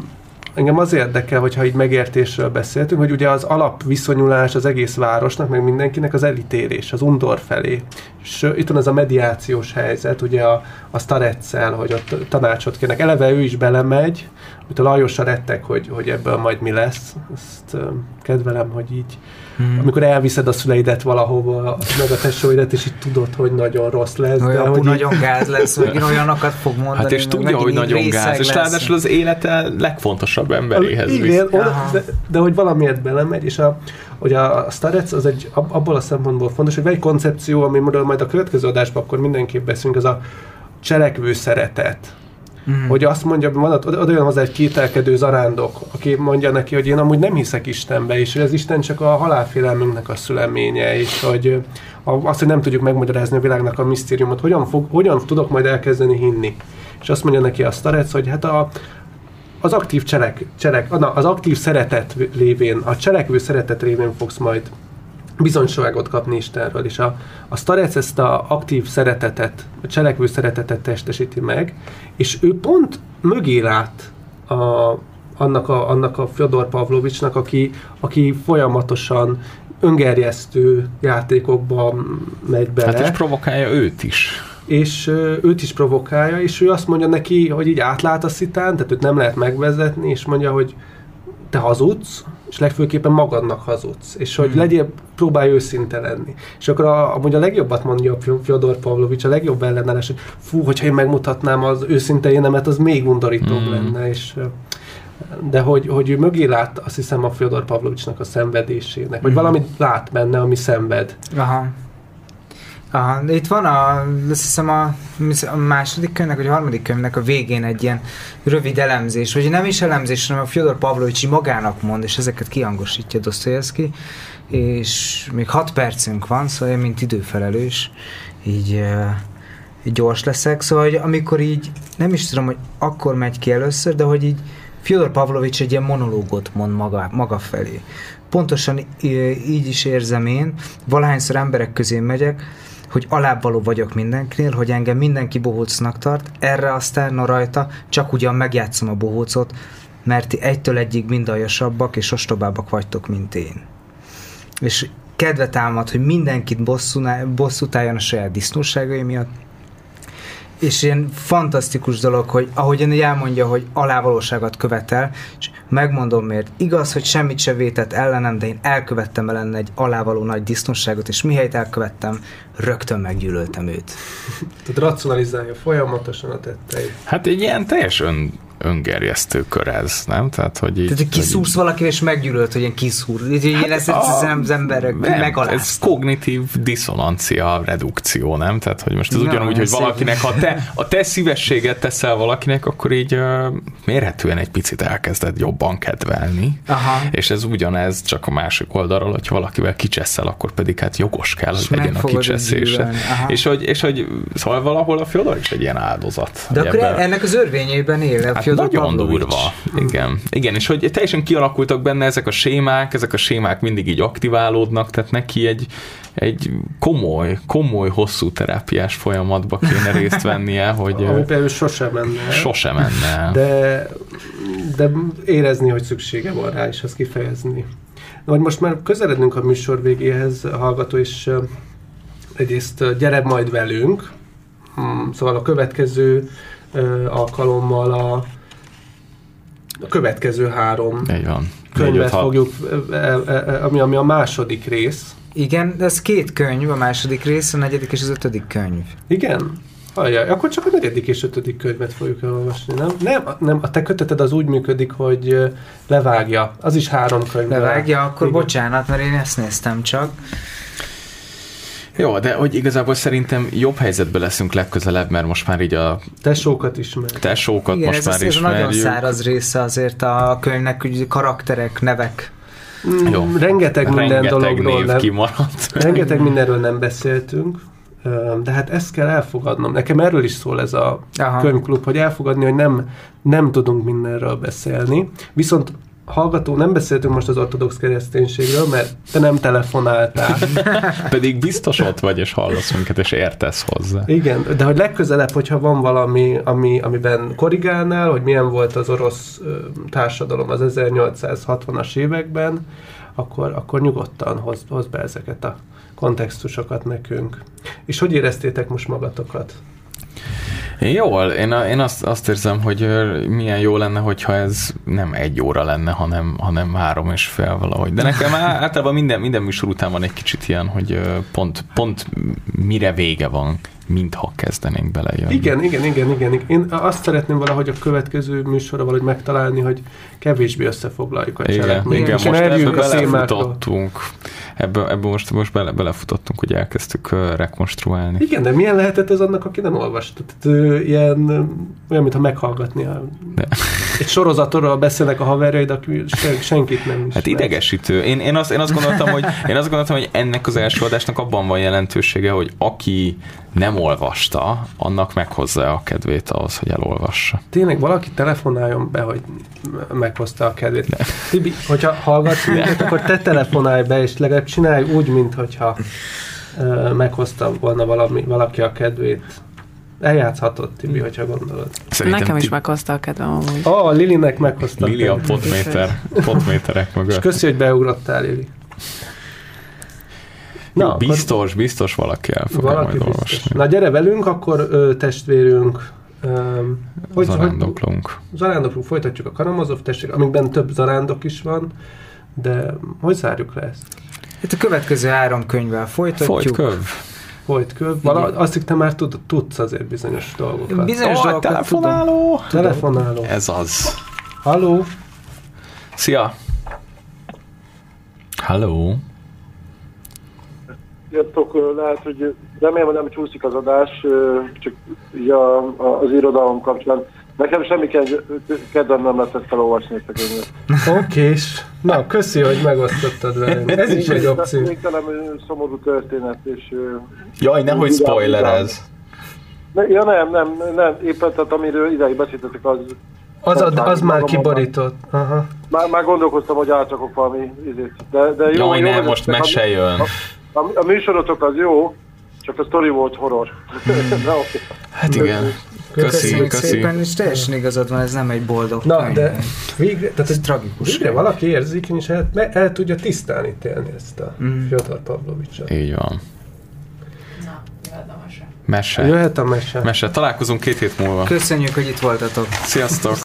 engem az érdekel, hogyha így megértésről beszéltünk, hogy ugye az alapviszonyulás az egész városnak, meg mindenkinek az elitérés, az undor felé. És itt van ez a mediációs helyzet, ugye a, a Stareccel, hogy ott tanácsot kérnek. Eleve ő is belemegy, hogy a Lajosra rettek, hogy, hogy ebből majd mi lesz. Ezt kedvelem, hogy így Hmm. Amikor elviszed a szüleidet valahova, meg a tesóidet, és itt tudod, hogy nagyon rossz lesz. Olyan de, hogy nagyon így... gáz lesz, hogy olyanokat fog mondani. Hát és tudja, hogy nagyon gáz, és ráadásul az élete legfontosabb emberéhez Igen, visz. oda, de, de, hogy valamiért belemegy, és a, hogy a, a Starec az egy abból a szempontból fontos, hogy van egy koncepció, amiről majd a következő adásban akkor mindenképp beszélünk, az a cselekvő szeretet Mm. Hogy azt mondja, van ott, oda jön hozzá egy kételkedő zarándok, aki mondja neki, hogy én amúgy nem hiszek Istenbe, és hogy az Isten csak a halálfélelmünknek a szüleménye, és hogy azt, hogy nem tudjuk megmagyarázni a világnak a misztériumot, hogyan, fog, hogyan tudok majd elkezdeni hinni. És azt mondja neki a starec, hogy hát a, az aktív cselek, cselek, az aktív szeretet lévén, a cselekvő szeretet révén fogsz majd bizonyságot kapni Istenről, és a, a starec ezt a aktív szeretetet, a cselekvő szeretetet testesíti meg, és ő pont mögé lát a, annak a, annak a Fyodor Pavlovicsnak, aki, aki folyamatosan öngerjesztő játékokba megy bele. Hát és provokálja őt is. És őt is provokálja, és ő azt mondja neki, hogy így átlát a szitán, tehát őt nem lehet megvezetni, és mondja, hogy te hazudsz, és legfőképpen magadnak hazudsz, és hogy hmm. legyél, próbálj őszinte lenni. És akkor a, amúgy a legjobbat mondja a Fyodor Pavlovics, a legjobb ellenállás, hogy fú, hogyha én megmutatnám az őszinte énemet, az még undorítóbb hmm. lenne, és de hogy, hogy ő mögé lát, azt hiszem a Fyodor Pavlovicsnak a szenvedésének, vagy hmm. valamit lát benne, ami szenved. Aha. De itt van a, azt hiszem a, a második könyvnek, vagy a harmadik könyvnek a végén egy ilyen rövid elemzés, vagy nem is elemzés, hanem a Fyodor Pavlovics magának mond, és ezeket kiangosítja Dostoyevsky, és még 6 percünk van, szóval én, mint időfelelős, így, így gyors leszek. Szóval, hogy amikor így, nem is tudom, hogy akkor megy ki először, de hogy így Fyodor Pavlovics egy ilyen monológot mond maga, maga felé. Pontosan így is érzem én, valahányszor emberek közé megyek, hogy alábbvaló vagyok mindenkinél, hogy engem mindenki bohócnak tart, erre aztán a rajta csak ugyan megjátszom a bohócot, mert ti egytől egyig mind aljasabbak és ostobábbak vagytok, mint én. És kedve támad, hogy mindenkit bosszút álljon a saját disznóságai miatt, és ilyen fantasztikus dolog, hogy ahogyan elmondja, hogy alávalóságot követel, és megmondom miért. Igaz, hogy semmit se vétett ellenem, de én elkövettem ellen egy alávaló nagy disznóságot, és mihelyt elkövettem, rögtön meggyűlöltem őt. Tehát racionalizálja folyamatosan a tetteit. Hát egy ilyen teljes ön, öngerjesztő kör ez, nem? Tehát, hogy így... Tehát, hogy kiszúrsz valaki, és meggyűlölt, hogy ilyen kiszúr. Így, hát ezt a, az emberek megaláztak. Ez kognitív diszonancia redukció, nem? Tehát, hogy most ez Na, ugyanúgy, hogy valakinek, ha te, a te szívességet teszel valakinek, akkor így uh, mérhetően egy picit elkezded jobban kedvelni. Aha. És ez ugyanez csak a másik oldalról, hogy valakivel kicseszel, akkor pedig hát jogos kell, hogy legyen a kicseszése. És hogy, és hogy szóval valahol a Fyodor is egy ilyen áldozat. De akkor ebben... ennek az örvényében él a hát Fyodor Nagyon durva. Igen. Igen, és hogy teljesen kialakultak benne ezek a sémák, ezek a sémák mindig így aktiválódnak, tehát neki egy, egy komoly, komoly, hosszú terápiás folyamatba kéne részt vennie, hogy... Ami például sose menne. Sose menne. De, de érezni, hogy szüksége van rá, és azt kifejezni. Na, hogy most már közeledünk a műsor végéhez, a hallgató, és egyrészt gyere majd velünk, hmm, szóval a következő alkalommal a a következő három Így van. könyvet fogjuk, ami, ami a második rész. Igen, de ez két könyv, a második rész, a negyedik és az ötödik könyv. Igen? Ajaj, akkor csak a negyedik és ötödik könyvet fogjuk elolvasni, nem? Nem, nem, a te köteted az úgy működik, hogy levágja. Az is három könyv. Levágja, akkor Igen. bocsánat, mert én ezt néztem csak. Jó, de hogy igazából szerintem jobb helyzetben leszünk legközelebb, mert most már így a... Tesókat ismerjük. Tesókat Igen, most ez már az, ismerjük. Ez nagyon száraz része azért a könyvnek, hogy karakterek, nevek. Mm, Jó. Rengeteg minden rengeteg dologról név nem, kimaradt. Rengeteg mindenről nem beszéltünk, de hát ezt kell elfogadnom. Nekem erről is szól ez a Aha. könyvklub, hogy elfogadni, hogy nem, nem tudunk mindenről beszélni. Viszont hallgató, nem beszéltünk most az ortodox kereszténységről, mert te nem telefonáltál. Pedig biztos ott vagy, és hallasz minket, és értesz hozzá. Igen, de hogy legközelebb, hogyha van valami, ami, amiben korrigálnál, hogy milyen volt az orosz társadalom az 1860-as években, akkor, akkor nyugodtan hoz, hoz be ezeket a kontextusokat nekünk. És hogy éreztétek most magatokat? Jól, én, a, én azt, azt érzem, hogy milyen jó lenne, hogyha ez nem egy óra lenne, hanem, hanem három és fél valahogy. De nekem általában minden, minden műsor után van egy kicsit ilyen, hogy pont, pont mire vége van mintha kezdenénk belejönni. Igen, igen, igen, igen. Én azt szeretném valahogy a következő műsorra valahogy megtalálni, hogy kevésbé összefoglaljuk a cselekményt. Igen, igen most ebbe belefutottunk. Ebbe, ebbe most, most bele, belefutottunk, hogy elkezdtük uh, rekonstruálni. Igen, de milyen lehetett ez annak, aki nem olvasta? Tehát, uh, ilyen, olyan, mintha meghallgatni. A, de. Egy sorozatról beszélnek a haverjaid, aki sen, senkit nem is. Hát idegesítő. Én, én, azt, én, azt gondoltam, hogy, én azt gondoltam, hogy ennek az első adásnak abban van jelentősége, hogy aki nem olvasta, annak meghozza a kedvét ahhoz, hogy elolvassa. Tényleg valaki telefonáljon be, hogy meghozta a kedvét. De. Tibi, hogyha hallgatsz minket, akkor te telefonálj be, és legalább csinálj úgy, mintha meghozta volna valami, valaki a kedvét. Eljátszhatod, Tibi, hogyha gondolod. Szerintem Nekem is meghozta a kedvem amúgy. Ó, oh, Lilinek meghozta. Lili a potméter, potméterek mögött. És köszi, hogy beugrottál, Lili. Na, biztos, akkor... biztos valaki el fogja valaki majd biztos. olvasni. Na gyere velünk, akkor ö, testvérünk. Ö, hogy, zarándoklunk. Hogy, zarándoklunk, folytatjuk a Karamazov testvér, amikben több zarándok is van, de hogy zárjuk le ezt? Itt a következő három könyvvel folytatjuk. Folytköv. Folytköv. Vala, azt te már tud, tudsz azért bizonyos dolgokat. Bizonyos oh, dolgokat telefonáló. Tudom. Telefonáló. Ez az. Halló. Szia. Halló. Sziasztok, lehet, hogy remélem, hogy nem csúszik az adás, csak ugye az irodalom kapcsán Nekem semmi kedvem nem lett felolvasni ezt a könyvet. Okés. Na, köszi, hogy megosztottad velünk. Ez is egy opció. Végtelen szomorú történet, és... Jaj, nehogy spoiler ez. Ne, ja nem, nem, nem, éppen tehát amiről ideig beszéltetek, az... Az, az, az már kiborított. Aha. Már, már gondolkoztam, hogy átrakok valami izét. De, de jó, Jaj, jó, nem, most mese jön. A, a, a műsorotok az jó, csak a sztori volt horror. Na, okay. Hát igen. Köszi, köszi. szépen, és teljesen igazad van, ez nem egy boldog Na, könyv. de végre, tehát ez tragikus. Végre valaki érzékeny, és el, el tudja tisztán ítélni ezt a mm. Fyodor Pavlovicsot. Így van. Na, jöhet a mese. Mese. Jöhet a mese. Mese. Találkozunk két hét múlva. Köszönjük, hogy itt voltatok. Sziasztok.